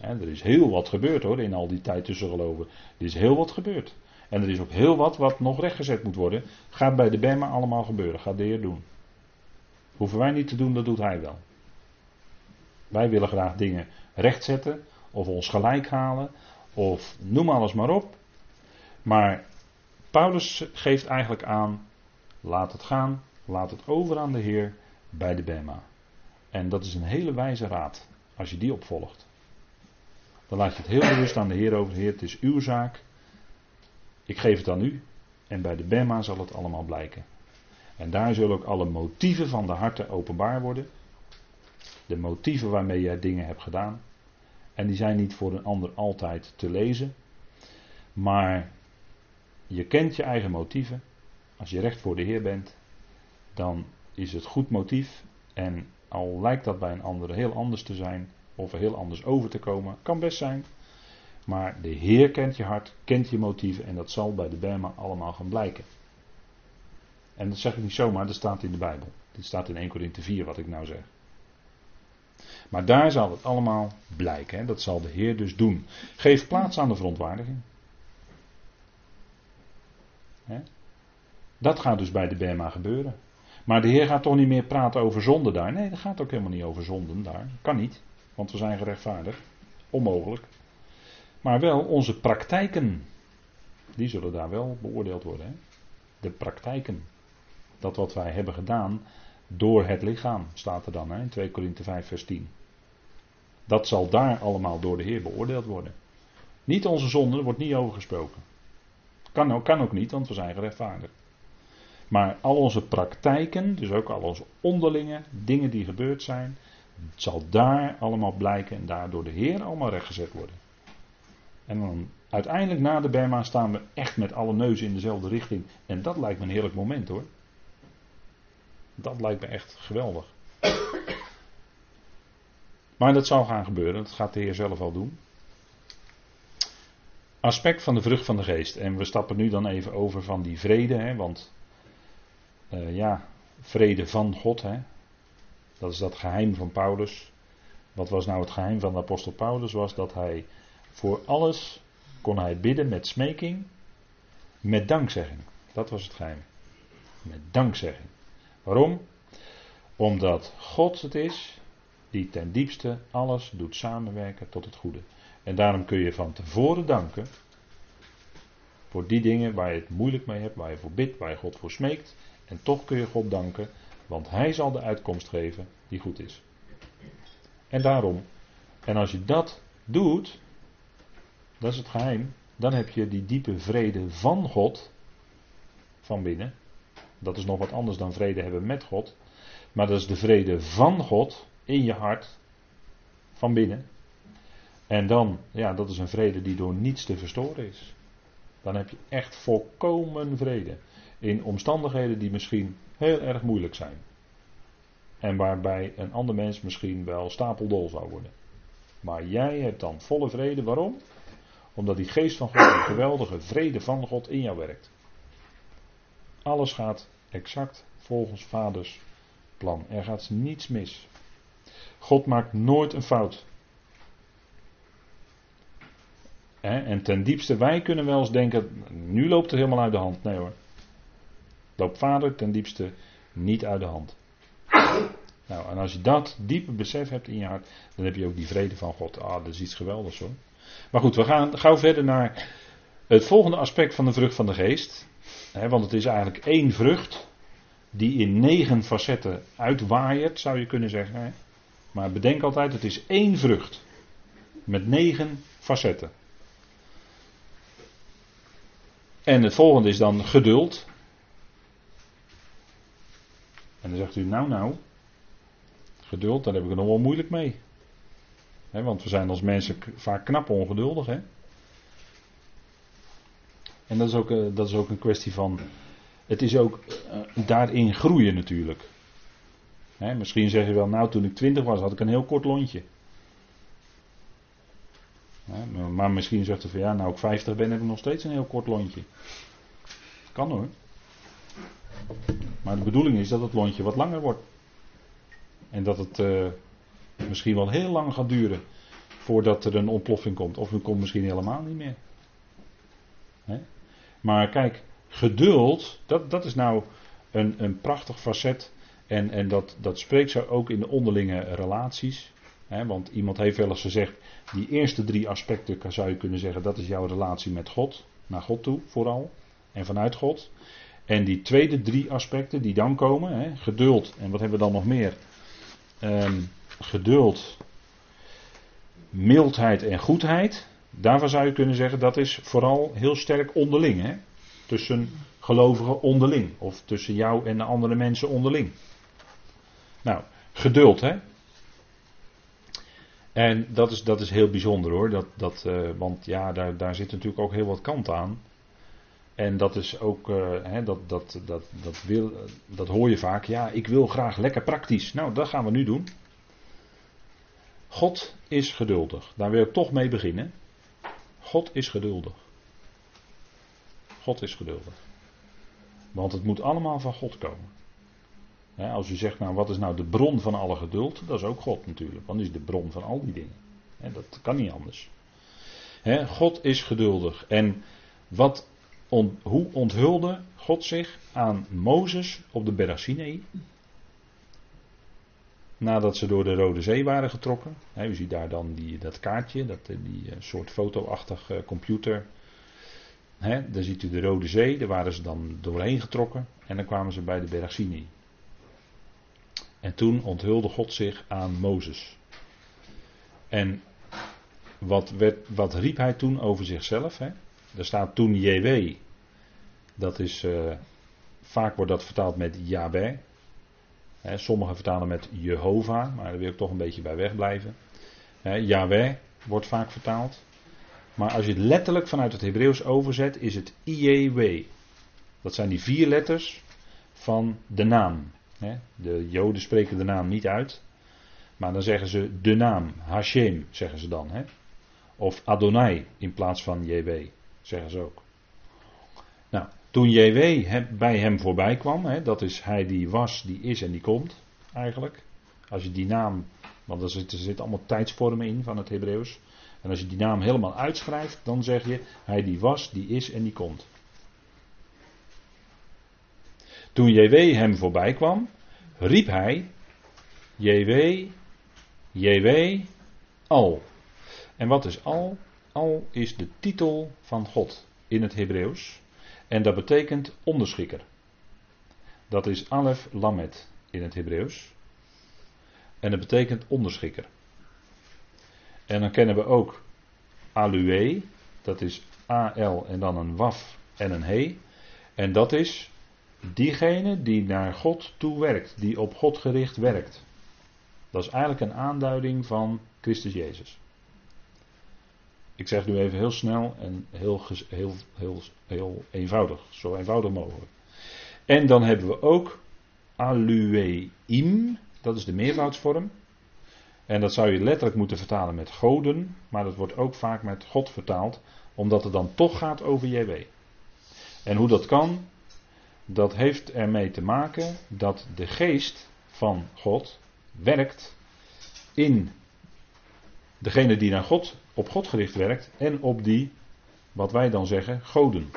er is heel wat gebeurd hoor, in al die tijd tussen geloven. Er is heel wat gebeurd. En er is ook heel wat wat nog rechtgezet moet worden. Gaat bij de Bema allemaal gebeuren. Gaat de Heer doen. Hoeven wij niet te doen, dat doet Hij wel. Wij willen graag dingen rechtzetten. Of ons gelijk halen. Of noem alles maar op. Maar Paulus geeft eigenlijk aan. Laat het gaan. Laat het over aan de Heer bij de Bema. En dat is een hele wijze raad, als je die opvolgt. Dan laat je het heel bewust aan de Heer over. Heer, het is uw zaak. Ik geef het aan u. En bij de Bema zal het allemaal blijken. En daar zullen ook alle motieven van de harten openbaar worden. De motieven waarmee jij dingen hebt gedaan. En die zijn niet voor een ander altijd te lezen. Maar je kent je eigen motieven. Als je recht voor de Heer bent, dan is het goed motief. En al lijkt dat bij een ander heel anders te zijn, of heel anders over te komen, kan best zijn. Maar de Heer kent je hart, kent je motieven en dat zal bij de Bema allemaal gaan blijken. En dat zeg ik niet zomaar, dat staat in de Bijbel. Dit staat in 1 Corinthië 4 wat ik nou zeg. Maar daar zal het allemaal blijken. Hè? Dat zal de Heer dus doen. Geef plaats aan de verontwaardiging. Hè? Dat gaat dus bij de Bema gebeuren. Maar de Heer gaat toch niet meer praten over zonde daar? Nee, dat gaat ook helemaal niet over zonden daar. Kan niet, want we zijn gerechtvaardigd. Onmogelijk. Maar wel onze praktijken. Die zullen daar wel beoordeeld worden. Hè? De praktijken. Dat wat wij hebben gedaan door het lichaam, staat er dan hè, in 2 Korinthe 5, vers 10. Dat zal daar allemaal door de Heer beoordeeld worden. Niet onze zonde, er wordt niet over gesproken. Kan ook, kan ook niet, want we zijn gerechtvaardigd. Maar al onze praktijken, dus ook al onze onderlinge dingen die gebeurd zijn, zal daar allemaal blijken en daar door de Heer allemaal rechtgezet worden. En dan uiteindelijk na de Berma staan we echt met alle neuzen in dezelfde richting. En dat lijkt me een heerlijk moment hoor. Dat lijkt me echt geweldig. Maar dat zal gaan gebeuren, dat gaat de Heer zelf al doen. Aspect van de vrucht van de geest. En we stappen nu dan even over van die vrede, hè, want uh, ja, vrede van God. Hè. Dat is dat geheim van Paulus. Wat was nou het geheim van de apostel Paulus? Was dat hij voor alles kon hij bidden met smeking, met dankzegging. Dat was het geheim. Met dankzegging. Waarom? Omdat God het is die ten diepste alles doet samenwerken tot het goede. En daarom kun je van tevoren danken voor die dingen waar je het moeilijk mee hebt, waar je voor bidt, waar je God voor smeekt. En toch kun je God danken, want Hij zal de uitkomst geven die goed is. En daarom, en als je dat doet, dat is het geheim, dan heb je die diepe vrede van God van binnen. Dat is nog wat anders dan vrede hebben met God. Maar dat is de vrede van God in je hart van binnen. En dan, ja, dat is een vrede die door niets te verstoren is. Dan heb je echt volkomen vrede. In omstandigheden die misschien heel erg moeilijk zijn. En waarbij een ander mens misschien wel stapeldol zou worden. Maar jij hebt dan volle vrede. Waarom? Omdat die geest van God, een geweldige vrede van God in jou werkt. Alles gaat exact volgens vaders plan. Er gaat niets mis. God maakt nooit een fout. En ten diepste, wij kunnen wel eens denken, nu loopt het helemaal uit de hand. Nee hoor. Loopt vader ten diepste niet uit de hand. Nou, en als je dat diepe besef hebt in je hart, dan heb je ook die vrede van God. Ah, dat is iets geweldigs hoor. Maar goed, we gaan gauw verder naar het volgende aspect van de vrucht van de geest. want het is eigenlijk één vrucht die in negen facetten uitwaaiert, zou je kunnen zeggen. Maar bedenk altijd, het is één vrucht met negen facetten. En het volgende is dan geduld. En dan zegt u, nou nou, geduld, daar heb ik het nog wel moeilijk mee. Want we zijn als mensen vaak knap ongeduldig. En dat is, ook, eh, dat is ook een kwestie van. Het is ook uh, daarin groeien natuurlijk. misschien zeg je wel, nou toen ik twintig was had ik een heel kort lontje. maar misschien zegt u van ja, nou ik 50 ben heb ik nog steeds een heel kort lontje. Kan hoor. Maar de bedoeling is dat het lontje wat langer wordt. En dat het uh, misschien wel heel lang gaat duren voordat er een ontploffing komt. Of het komt misschien helemaal niet meer. Maar kijk, geduld, dat, dat is nou een, een prachtig facet. En, en dat, dat spreekt zo ook in de onderlinge relaties. want iemand heeft wel eens gezegd, die eerste drie aspecten zou je kunnen zeggen, dat is jouw relatie met God. Naar God toe vooral. En vanuit God. En die tweede drie aspecten die dan komen, geduld. En wat hebben we dan nog meer? Ehm, geduld, mildheid en goedheid. Daarvan zou je kunnen zeggen dat is vooral heel sterk onderling. Hè? Tussen gelovigen onderling. Of tussen jou en de andere mensen onderling. Nou, geduld hè. En dat is, dat is heel bijzonder hoor. Dat, dat, uh, want ja, daar, daar zit natuurlijk ook heel wat kant aan. En dat is ook, uh, hè, dat, dat, dat, dat, wil, dat hoor je vaak. Ja, ik wil graag lekker praktisch. Nou, dat gaan we nu doen. God is geduldig. Daar wil ik toch mee beginnen. God is geduldig. God is geduldig. Want het moet allemaal van God komen. als u zegt, nou wat is nou de bron van alle geduld? Dat is ook God natuurlijk. Want die is de bron van al die dingen. dat kan niet anders. God is geduldig. En wat hoe onthulde God zich aan Mozes op de berg? Nadat ze door de Rode Zee waren getrokken. u ziet daar dan die, dat kaartje, dat, eh, die uh, soort fotoachtig uh, computer. He, daar ziet u de Rode Zee, daar waren ze dan doorheen getrokken. En dan kwamen ze bij de berg Sinai. En toen onthulde God zich aan Mozes. En wat, wat riep hij toen over zichzelf? Er staat toen JW. Dat is, vaak wordt dat vertaald met Sommigen vertalen met Jehovah, maar daar wil ik toch een beetje bij wegblijven. Yahweh wordt vaak vertaald. Maar als je het letterlijk vanuit het Hebreeuws overzet, is het IEW. Dat zijn die vier letters van de naam. De Joden spreken de naam niet uit. Maar dan zeggen ze de naam, Hashem, zeggen ze dan. Of Adonai in plaats van JW. Zeggen ze ook. Toen JW bij hem voorbij kwam, hè, dat is hij die was, die is en die komt, eigenlijk. Als je die naam, want er zitten zit allemaal tijdsvormen in van het Hebreeuws. En als je die naam helemaal uitschrijft, dan zeg je, hij die was, die is en die komt. Toen JW hem voorbij kwam, riep hij, JW, JW, al. En wat is al? Al is de titel van God in het Hebreeuws. En dat betekent onderschikker. Dat is Alef Lamet in het Hebreeuws. En dat betekent onderschikker. En dan kennen we ook Alue, dat is A-L en dan een waf en een he. En dat is diegene die naar God toe werkt, die op God gericht werkt. Dat is eigenlijk een aanduiding van Christus Jezus. Ik zeg nu even heel snel en heel, heel, heel, heel eenvoudig, zo eenvoudig mogelijk. En dan hebben we ook alueim, dat is de meervoudsvorm. En dat zou je letterlijk moeten vertalen met goden, maar dat wordt ook vaak met God vertaald, omdat het dan toch gaat over JW. En hoe dat kan, dat heeft ermee te maken dat de geest van God werkt in degene die naar God, op God gericht werkt en op die, wat wij dan zeggen, goden.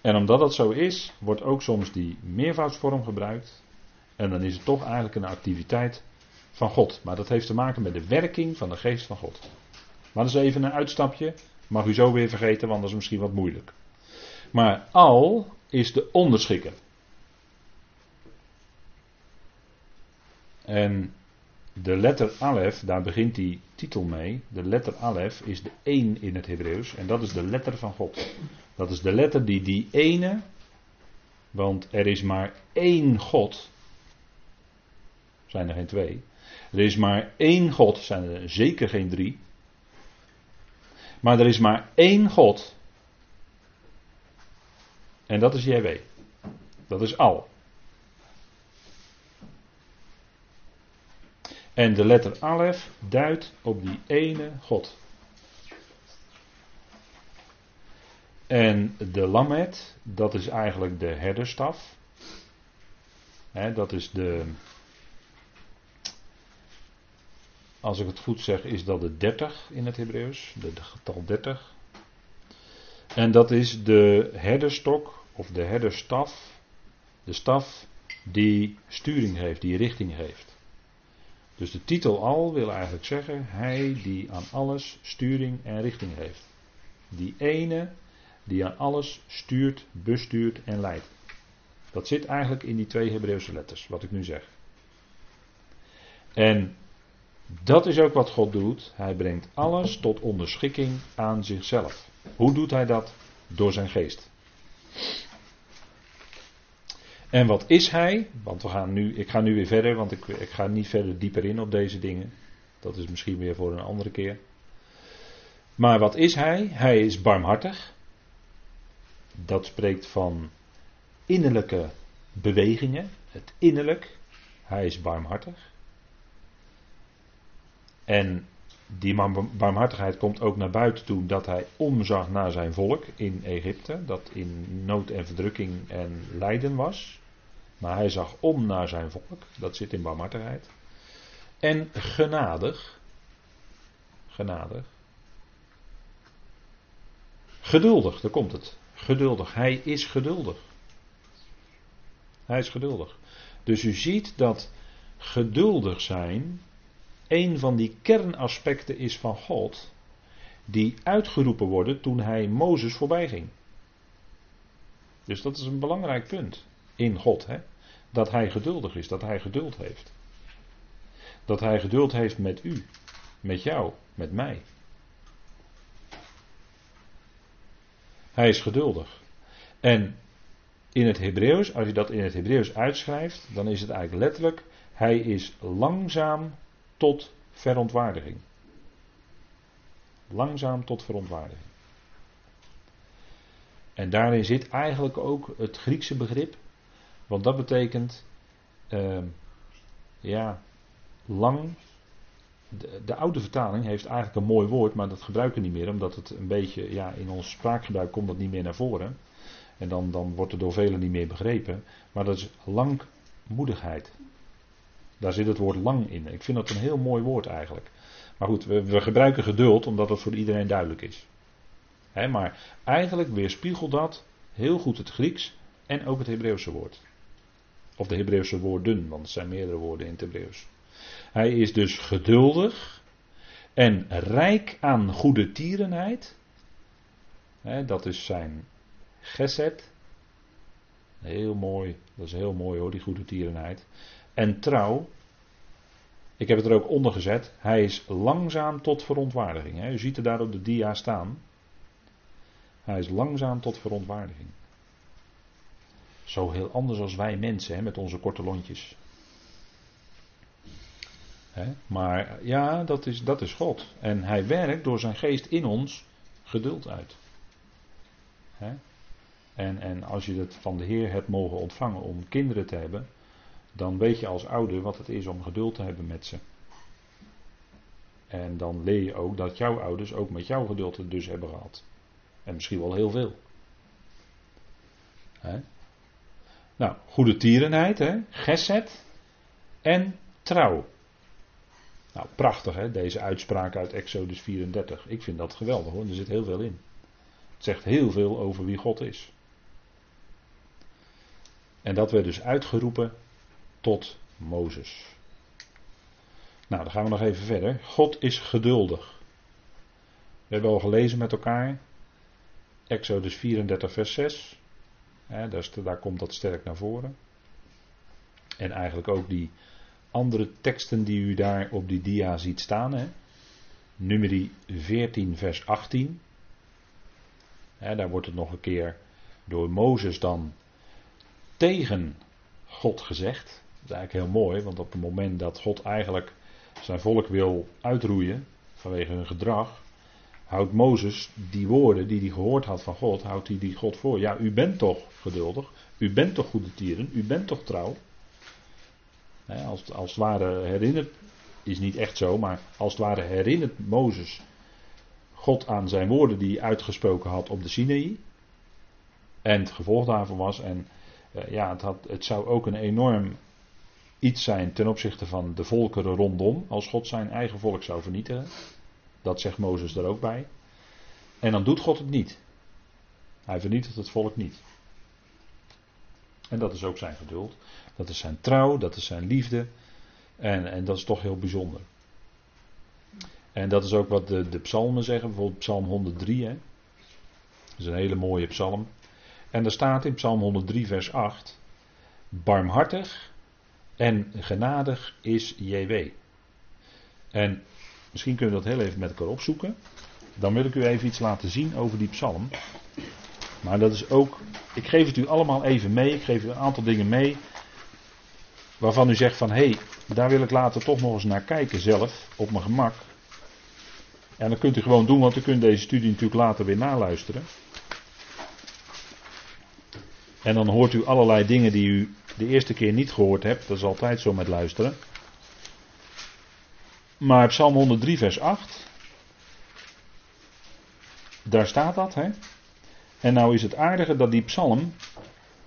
En omdat dat zo is, wordt ook soms die meervoudsvorm gebruikt. En dan is het toch eigenlijk een activiteit van God. Maar dat heeft te maken met de werking van de geest van God. Maar dat is even een uitstapje. Mag u zo weer vergeten, want dat is misschien wat moeilijk. Maar al is de onderschikker. En de letter Alef, daar begint die titel mee. De letter Alef is de één in het Hebreeuws. En dat is de letter van God. Dat is de letter die die ene. Want er is maar één God. Zijn er geen twee. Er is maar één God. Zijn er zeker geen drie. Maar er is maar één God. En dat is JW. Dat is al. En de letter Alef duidt op die ene God. En de Lamet, dat is eigenlijk de herderstaf. dat is de. Als ik het goed zeg, is dat de 30 in het Hebreeuws, de, de getal 30. En dat is de herderstok of de herderstaf, de staf die sturing heeft, die richting heeft. Dus de titel al wil eigenlijk zeggen, hij die aan alles sturing en richting heeft. Die ene die aan alles stuurt, bestuurt en leidt. Dat zit eigenlijk in die twee Hebreeuwse letters, wat ik nu zeg. En dat is ook wat God doet. Hij brengt alles tot onderschikking aan zichzelf. Hoe doet hij dat? Door zijn geest. En wat is hij? Want we gaan nu, ik ga nu weer verder, want ik, ik ga niet verder dieper in op deze dingen. Dat is misschien weer voor een andere keer. Maar wat is hij? Hij is barmhartig. Dat spreekt van innerlijke bewegingen. Het innerlijk. Hij is barmhartig. En die barmhartigheid komt ook naar buiten toe dat hij omzag naar zijn volk in Egypte, dat in nood en verdrukking en lijden was. Maar hij zag om naar zijn volk, dat zit in barmhartigheid. En genadig, genadig. Geduldig, daar komt het. Geduldig, hij is geduldig. Hij is geduldig. Dus u ziet dat geduldig zijn een van die kernaspecten is van God, die uitgeroepen worden toen hij Mozes voorbij ging. Dus dat is een belangrijk punt in God, hè? dat hij geduldig is, dat hij geduld heeft. Dat hij geduld heeft met u, met jou, met mij. Hij is geduldig. En in het Hebreeuws, als je dat in het Hebreeuws uitschrijft, dan is het eigenlijk letterlijk: hij is langzaam tot verontwaardiging. Langzaam tot verontwaardiging. En daarin zit eigenlijk ook het Griekse begrip, want dat betekent, uh, ja, lang. De, de, oude vertaling heeft eigenlijk een mooi woord, maar dat gebruiken we niet meer, omdat het een beetje, ja, in ons spraakgebruik komt dat niet meer naar voren. En dan, dan wordt er door velen niet meer begrepen. Maar dat is langmoedigheid. Daar zit het woord lang in. Ik vind dat een heel mooi woord eigenlijk. Maar goed, we, we gebruiken geduld omdat het voor iedereen duidelijk is. maar eigenlijk weerspiegelt dat heel goed het Grieks en ook het Hebreeuwse woord. Of de Hebreeuwse woorden, want het zijn meerdere woorden in het Hebreeuws. Hij is dus geduldig en rijk aan goede tierenheid. dat is zijn geset. Heel mooi, dat is heel mooi hoor, die goede tierenheid. En trouw. Ik heb het er ook onder gezet. Hij is langzaam tot verontwaardiging. U ziet er daar op de dia staan. Hij is langzaam tot verontwaardiging. Zo heel anders als wij mensen hè, met onze korte lontjes. Hè? Maar ja, dat is, dat is God. En hij werkt door zijn geest in ons geduld uit. Hè? En, en als je het van de Heer hebt mogen ontvangen om kinderen te hebben, dan weet je als ouder wat het is om geduld te hebben met ze. En dan leer je ook dat jouw ouders ook met jouw geduld het dus hebben gehad. En misschien wel heel veel. Hè? Nou, goede tierenheid, hè? geset en trouw. Nou, prachtig hè, deze uitspraak uit Exodus 34. Ik vind dat geweldig hoor, er zit heel veel in. Het zegt heel veel over wie God is. En dat werd dus uitgeroepen tot Mozes. Nou, dan gaan we nog even verder. God is geduldig. We hebben al gelezen met elkaar. Exodus 34, vers 6. Daar, daar komt dat sterk naar voren. En eigenlijk ook die andere teksten die u daar op die dia ziet staan. Hè. Nummer 14, vers 18. daar wordt het nog een keer door Mozes dan tegen God gezegd. Dat is eigenlijk heel mooi, want op het moment dat God eigenlijk zijn volk wil uitroeien vanwege hun gedrag, houdt Mozes die woorden die hij gehoord had van God, houdt hij die God voor. Ja, u bent toch geduldig, u bent toch goede tieren, u bent toch trouw. als, als het ware herinnert, is niet echt zo, maar als het ware herinnert Mozes God aan zijn woorden die hij uitgesproken had op de Sinaï. En het gevolg daarvan was, en eh, ja, het, had, het zou ook een enorm iets zijn ten opzichte van de volkeren rondom, als God zijn eigen volk zou vernietigen. Dat zegt Mozes er ook bij. En dan doet God het niet. Hij vernietigt het volk niet. En dat is ook zijn geduld. Dat is zijn trouw, dat is zijn liefde. En, en dat is toch heel bijzonder. En dat is ook wat de, de psalmen zeggen, bijvoorbeeld Psalm 103. Hè. Dat is een hele mooie psalm. En er staat in Psalm 103, vers 8: Barmhartig en genadig is JW. En misschien kunnen we dat heel even met elkaar opzoeken. Dan wil ik u even iets laten zien over die psalm. Maar dat is ook. Ik geef het u allemaal even mee. Ik geef u een aantal dingen mee. Waarvan u zegt van hé, hey, daar wil ik later toch nog eens naar kijken zelf. Op mijn gemak. En dat kunt u gewoon doen, want u kunt deze studie natuurlijk later weer naluisteren. En dan hoort u allerlei dingen die u de eerste keer niet gehoord hebt. Dat is altijd zo met luisteren. Maar Psalm 103, vers 8. Daar staat dat, hè? En nou is het aardige dat die psalm,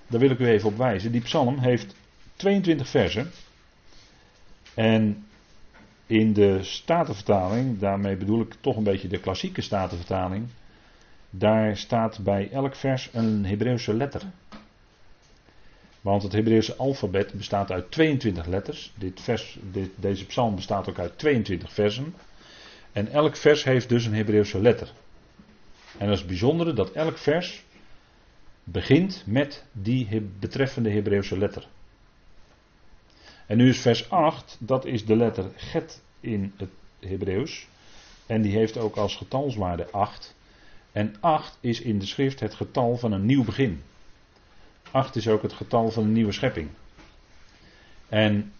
daar wil ik u even op wijzen, die psalm heeft 22 versen. En in de Statenvertaling, daarmee bedoel ik toch een beetje de klassieke Statenvertaling, daar staat bij elk vers een Hebreeuwse letter. Want het Hebreeuwse alfabet bestaat uit 22 letters. Dit vers, dit, deze psalm bestaat ook uit 22 versen. En elk vers heeft dus een Hebreeuwse letter. En dat is het bijzondere dat elk vers begint met die betreffende Hebreeuwse letter. En nu is vers 8, dat is de letter get in het Hebreeuws. En die heeft ook als getalswaarde 8. En 8 is in de schrift het getal van een nieuw begin. 8 is ook het getal van een nieuwe schepping. En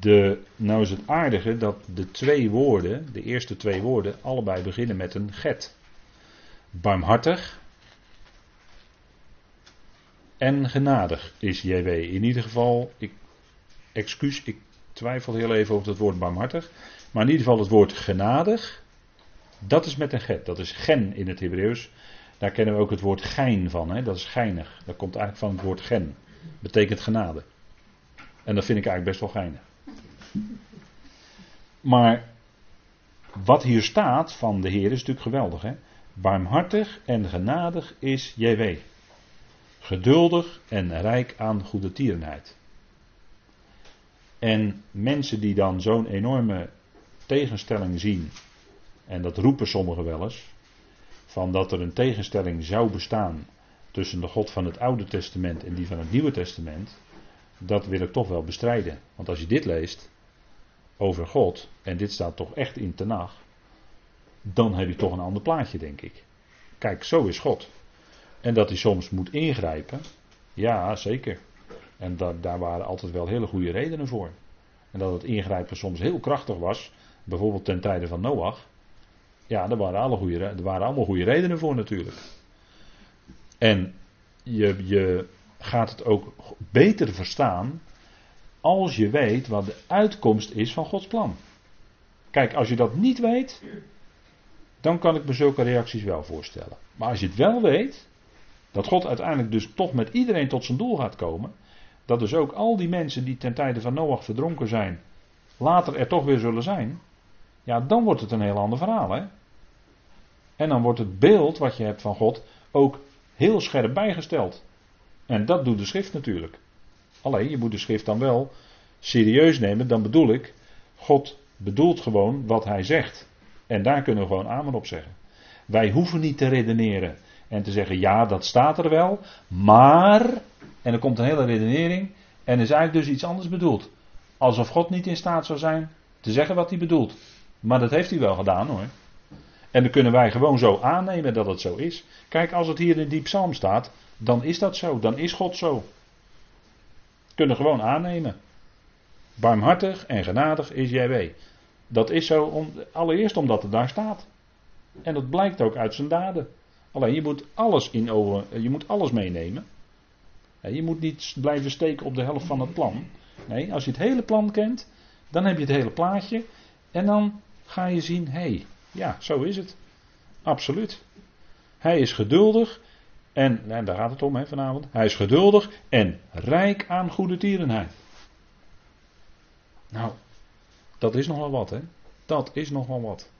de, nou is het aardige dat de twee woorden, de eerste twee woorden, allebei beginnen met een get. Barmhartig en genadig is JW. In ieder geval, ik, excuus, ik twijfel heel even over het woord barmhartig. Maar in ieder geval het woord genadig, dat is met een get. Dat is gen in het Hebreeuws. Daar kennen we ook het woord gein van. Hè? Dat is geinig. Dat komt eigenlijk van het woord gen. Betekent genade. En dat vind ik eigenlijk best wel geinig. Maar wat hier staat van de Heer is natuurlijk geweldig. Hè? Barmhartig en genadig is JW. Geduldig en rijk aan goede tierenheid. En mensen die dan zo'n enorme tegenstelling zien, en dat roepen sommigen wel eens, van dat er een tegenstelling zou bestaan tussen de God van het Oude Testament en die van het Nieuwe Testament, dat wil ik toch wel bestrijden. Want als je dit leest over God, en dit staat toch echt in Tenach, dan heb je toch een ander plaatje, denk ik. Kijk, zo is God. En dat hij soms moet ingrijpen, ja, zeker. En daar waren altijd wel hele goede redenen voor. En dat het ingrijpen soms heel krachtig was, bijvoorbeeld ten tijde van Noach. Ja, daar waren, alle goede, er waren allemaal goede redenen voor natuurlijk. En je, je gaat het ook beter verstaan als je weet wat de uitkomst is van Gods plan. Kijk, als je dat niet weet, dan kan ik me zulke reacties wel voorstellen. Maar als je het wel weet, dat God uiteindelijk dus toch met iedereen tot zijn doel gaat komen, dat dus ook al die mensen die ten tijde van Noach verdronken zijn, later er toch weer zullen zijn, ja, dan wordt het een heel ander verhaal, hè? En dan wordt het beeld wat je hebt van God ook heel scherp bijgesteld. En dat doet de schrift natuurlijk. Alleen, je moet de schrift dan wel serieus nemen, dan bedoel ik, God bedoelt gewoon wat hij zegt. En daar kunnen we gewoon amen op zeggen. Wij hoeven niet te redeneren en te zeggen, ja, dat staat er wel, maar, en er komt een hele redenering, en is eigenlijk dus iets anders bedoeld. Alsof God niet in staat zou zijn te zeggen wat hij bedoelt. Maar dat heeft hij wel gedaan hoor. En dan kunnen wij gewoon zo aannemen dat het zo is. Kijk, als het hier in die psalm staat, dan is dat zo. Dan is God zo. Kunnen gewoon aannemen. Barmhartig en genadig is JW. Dat is zo allereerst omdat het daar staat. En dat blijkt ook uit zijn daden. Alleen je moet alles in over, je moet alles meenemen. Je moet niet blijven steken op de helft van het plan. Nee, als je het hele plan kent, dan heb je het hele plaatje. En dan ga je zien, hé, hey, ja, zo is het. Absoluut. Hij is geduldig en, en daar gaat het om hè, vanavond. Hij is geduldig en rijk aan goede tierenheid. Nou, dat is nogal wat, hè? Dat is nogal wat.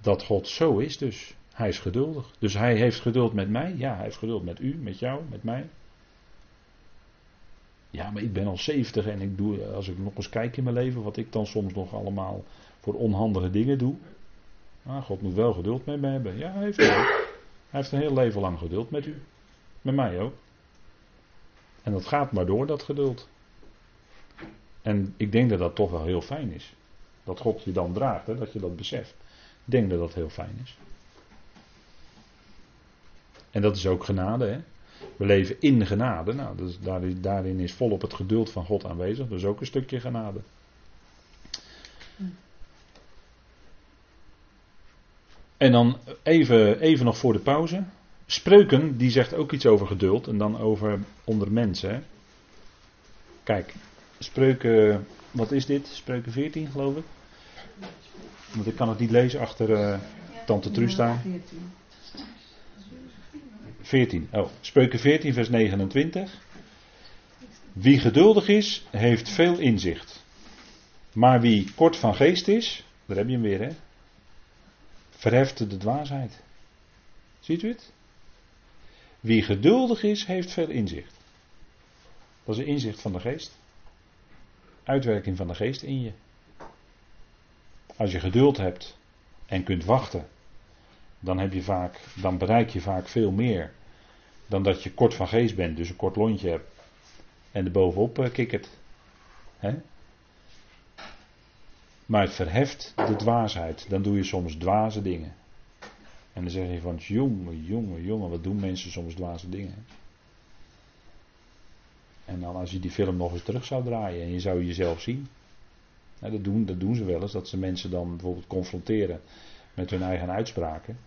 Dat God zo is dus. Hij is geduldig. Dus hij heeft geduld met mij. Ja, hij heeft geduld met u, met jou, met mij. Ja, maar ik ben al 70 en ik doe, als ik nog eens kijk in mijn leven, wat ik dan soms nog allemaal voor onhandige dingen doe. Ah, God moet wel geduld met me hebben. Ja, hij heeft, hij heeft een heel leven lang geduld met u. Met mij ook. En dat gaat maar door, dat geduld. En ik denk dat dat toch wel heel fijn is. Dat God je dan draagt, hè, dat je dat beseft. Ik denk dat dat heel fijn is. En dat is ook genade. Hè? We leven in genade. Nou, dus daarin is volop het geduld van God aanwezig. Dus ook een stukje genade. En dan even, even nog voor de pauze. Spreuken, die zegt ook iets over geduld. En dan over onder mensen. Kijk, spreuken, wat is dit? Spreuken 14 geloof ik. Want ik kan het niet lezen achter uh, Tante Trusta. 14. Oh, spreuken 14 vers 29. Wie geduldig is, heeft veel inzicht. Maar wie kort van geest is, daar heb je hem weer hè verheft de dwaasheid. Ziet u het? Wie geduldig is, heeft veel inzicht. Dat is een inzicht van de geest. Uitwerking van de geest in je. Als je geduld hebt en kunt wachten, dan, heb je vaak, dan bereik je vaak veel meer dan dat je kort van geest bent, dus een kort lontje hebt en er bovenop uh, kikkert. Maar het verheft de dwaasheid. Dan doe je soms dwaze dingen. En dan zeg je van, jongen, jongen, jongen, wat doen mensen soms dwaze dingen. En dan als je die film nog eens terug zou draaien en je zou jezelf zien. dat, doen, dat doen ze wel eens, dat ze mensen dan bijvoorbeeld confronteren met hun eigen uitspraken.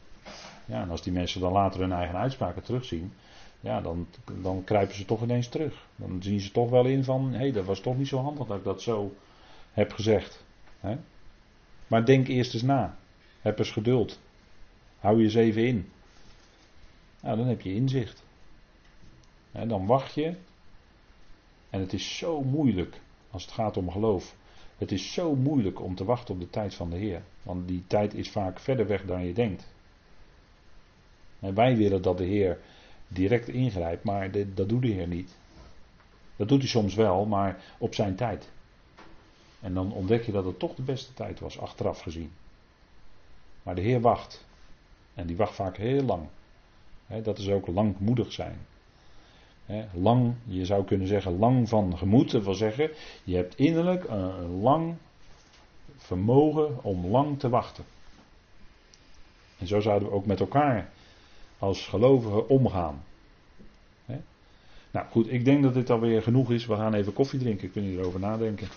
Ja, en als die mensen dan later hun eigen uitspraken terugzien, ja, dan, dan kruipen ze toch ineens terug. Dan zien ze toch wel in van, hé, hey, dat was toch niet zo handig dat ik dat zo heb gezegd. Hè? Maar denk eerst eens na. Heb eens geduld. Hou je eens even in. Nou, dan heb je inzicht. dan wacht je. En het is zo moeilijk als het gaat om geloof. Het is zo moeilijk om te wachten op de tijd van de Heer. Want die tijd is vaak verder weg dan je denkt. Wij willen dat de Heer direct ingrijpt, maar dat doet de Heer niet. Dat doet hij soms wel, maar op zijn tijd. En dan ontdek je dat het toch de beste tijd was, achteraf gezien. Maar de Heer wacht. En die wacht vaak heel lang. dat is ook langmoedig zijn. lang, je zou kunnen zeggen, lang van gemoed. Dat wil zeggen, je hebt innerlijk een lang vermogen om lang te wachten. En zo zouden we ook met elkaar als gelovigen omgaan. Nou goed, ik denk dat dit alweer genoeg is. We gaan even koffie drinken. Kunnen erover nadenken?